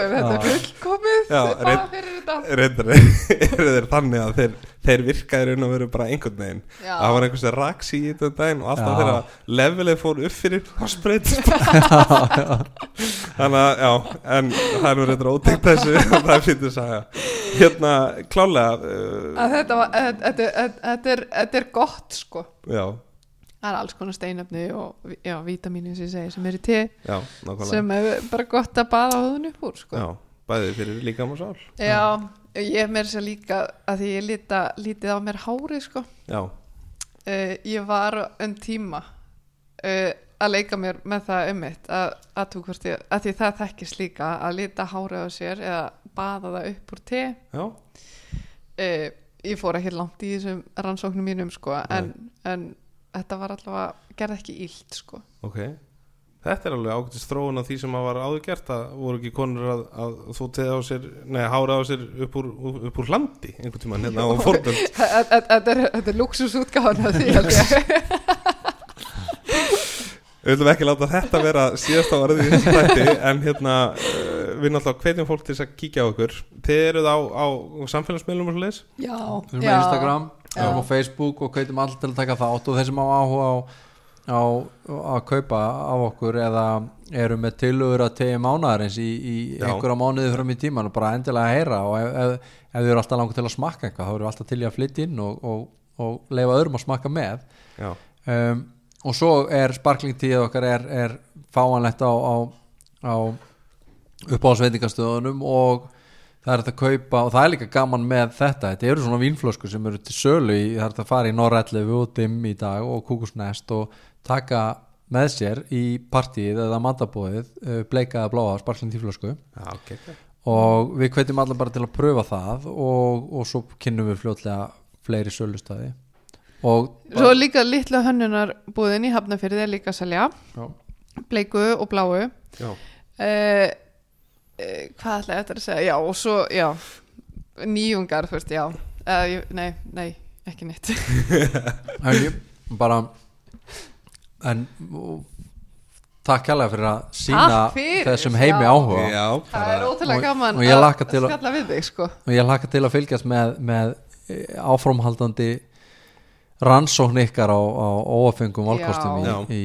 er Já. fullkomið. Já, reyndar eru þeir þannig að þeir, þeir virkaði raun og veru bara einhvern veginn. Já. það var einhvers veginn raks í þetta daginn og alltaf Já. þegar levelið fór upp fyrir þá spreytist þannig að já en það er nú reyndar ótengt þessu. Það er fyrir að hérna klálega uh, þetta, er, er gott sko. Já, það er alls konar steinöfni og já, vítamínu sem ég segi sem er í te já, sem er bara gott að baða hóðun upp úr sko. já, bæði fyrir líkam og sál. Já, ég er mér sér líka að því ég líta, lítið á mér hárið sko. já, uh, ég var um tíma uh, að leika mér með það um mitt að, að, að því það þekkist líka að lita hárið á sér eða baða það upp úr te. Já, uh, ég fór ekki langt í þessum rannsóknum mínum sko, en, en þetta var allavega gerði ekki illt sko. ok. Þetta er alveg ágætist þróun á því sem að var áður gert að voru ekki konur að, að þú teða á sér, nei, hára á sér upp úr, upp úr landi einhvern tímann hérna á fordöld. Þetta er, þetta er luxusútgáðan af því Við viljum ekki láta þetta vera síðasta orðið í þessu þætti en hérna uh, við náttúrulega hvetjum fólk til þess að kíkja á okkur Þið eruð á, á samfélagsmiðlum og leis Já, Við erum með Instagram, við Já. erum á Facebook og kveitum allir til að taka þátt og þeir sem á áhuga á, á að kaupa af okkur eða eru með tilugur að tegja mánaðarins í, í einhverja mánuði fram í tíman og bara endilega að heyra og ef, ef, ef þið eru alltaf langur til að smakka eitthvað þá eru við alltaf til í að flytja inn og, og, og leifa öðrum að smakka með. Já, um, og svo er sparkling tíð okkar er, er fáanlegt á, á, á uppáhaldsveitingastöðunum og það er hægt að kaupa og það er líka gaman með þetta. Þetta eru svona vínflöskur sem eru til sölu í, það er hægt að fara í Norrellefu og Dimm í dag og Kúkusnest og taka með sér í partíið eða mandabóðið uh, bleikaða bláa sparkling tíflösku. Já, ok, ok og við hvetjum allar bara til að pröfa það og, og svo kynnum við fljótlega fleiri sölustæði Svo líka litla hönnunar búðin í Hafnafyrði er líka að selja. Já. bleiku og bláu. Já, uh, uh, Hvað ætla ég eftir að segja? Já, og svo, já nýjungar, þú veist, já. Uh, ég, Nei, nei, ekki neitt. En ég bara en og, takk kærlega fyrir að sína fyrir, þessum heimi já. áhuga. Já. Það er ótrúlega og- gaman og ég að hlakka til að- spjalla við þig, sko. Og ég hlakka til að fylgjast með, með eh, áframhaldandi rannsókn ykkar á, á óafengum valkostum í, í,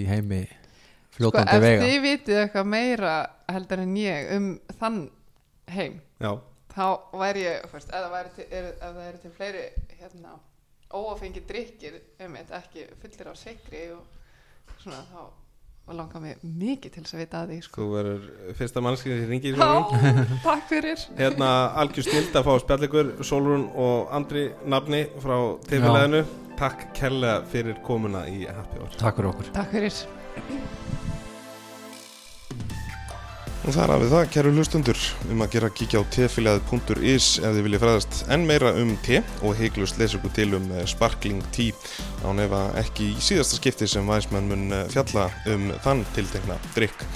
í heimi Sko, fljótandi ef vega. þið vitið eitthvað meira heldur en ég um þann heim Já, þá væri ég, fyrst, ef, það væri til, er, ef það eru til fleiri hérna, óafengi drikkir einmitt, ekki fullir á sigri og svona þá og langar mig mikið til þess að vita að því sko. þú verður fyrsta mannskið sem ringir Já, takk fyrir. Hérna algjör snild að fá að spjalla ykkur Solrún og Andri nafni frá tilfélaginu Takk kærlega fyrir komuna í Happy Hour. Takk fyrir okkur. Takk fyrir Og það er að við það, kæru hlustundur, um að gera kíkja á tefiljaði.is ef þið viljið fræðast enn meira um te og heiklust lesa ykkur til um eh, sparkling tea án ef að ekki í síðasta skipti sem væsmenn mun eh, fjalla um þann tiltekna drikk.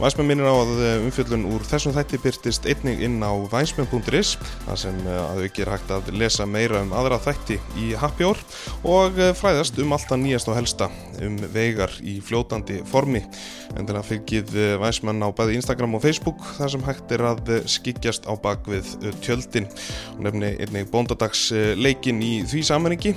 Væsmenn minnir á að eh, umfjöllun úr þessum þætti byrtist einnig inn á væsmenn.is þar sem eh, að auki er hægt að lesa meira um aðra þætti í Happy Hour og eh, fræðast um alltaf nýjast og helsta um veigar í fljótandi formi endilega fylgið væsmenn á bæði Instagram og Facebook þar sem hægt er að skyggjast á bakvið tjöldin og nefni einnig bóndadags eh, leikin í því sammenningi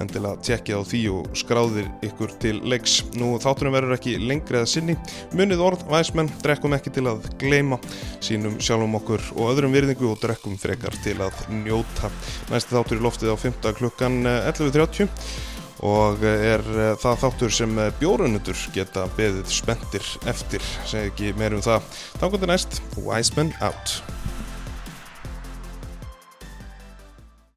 endilega tjekkið á því og skráðir ykkur til leiks. Nú þáttunum verður ekki lengri eða sinni. Munið orð væsmenn, drekkum ekki til að gleyma sínum sjálfum okkur og öðrum virðingu og drekkum frekar til að njóta. Næsti þáttur í loftið á 5. klukkan eh, 11.30 og er eh, það þáttur sem bjórunundur geta beðið spenntir eftir, segi ekki meir um það. Þá kom þetta næst, Wiseman out.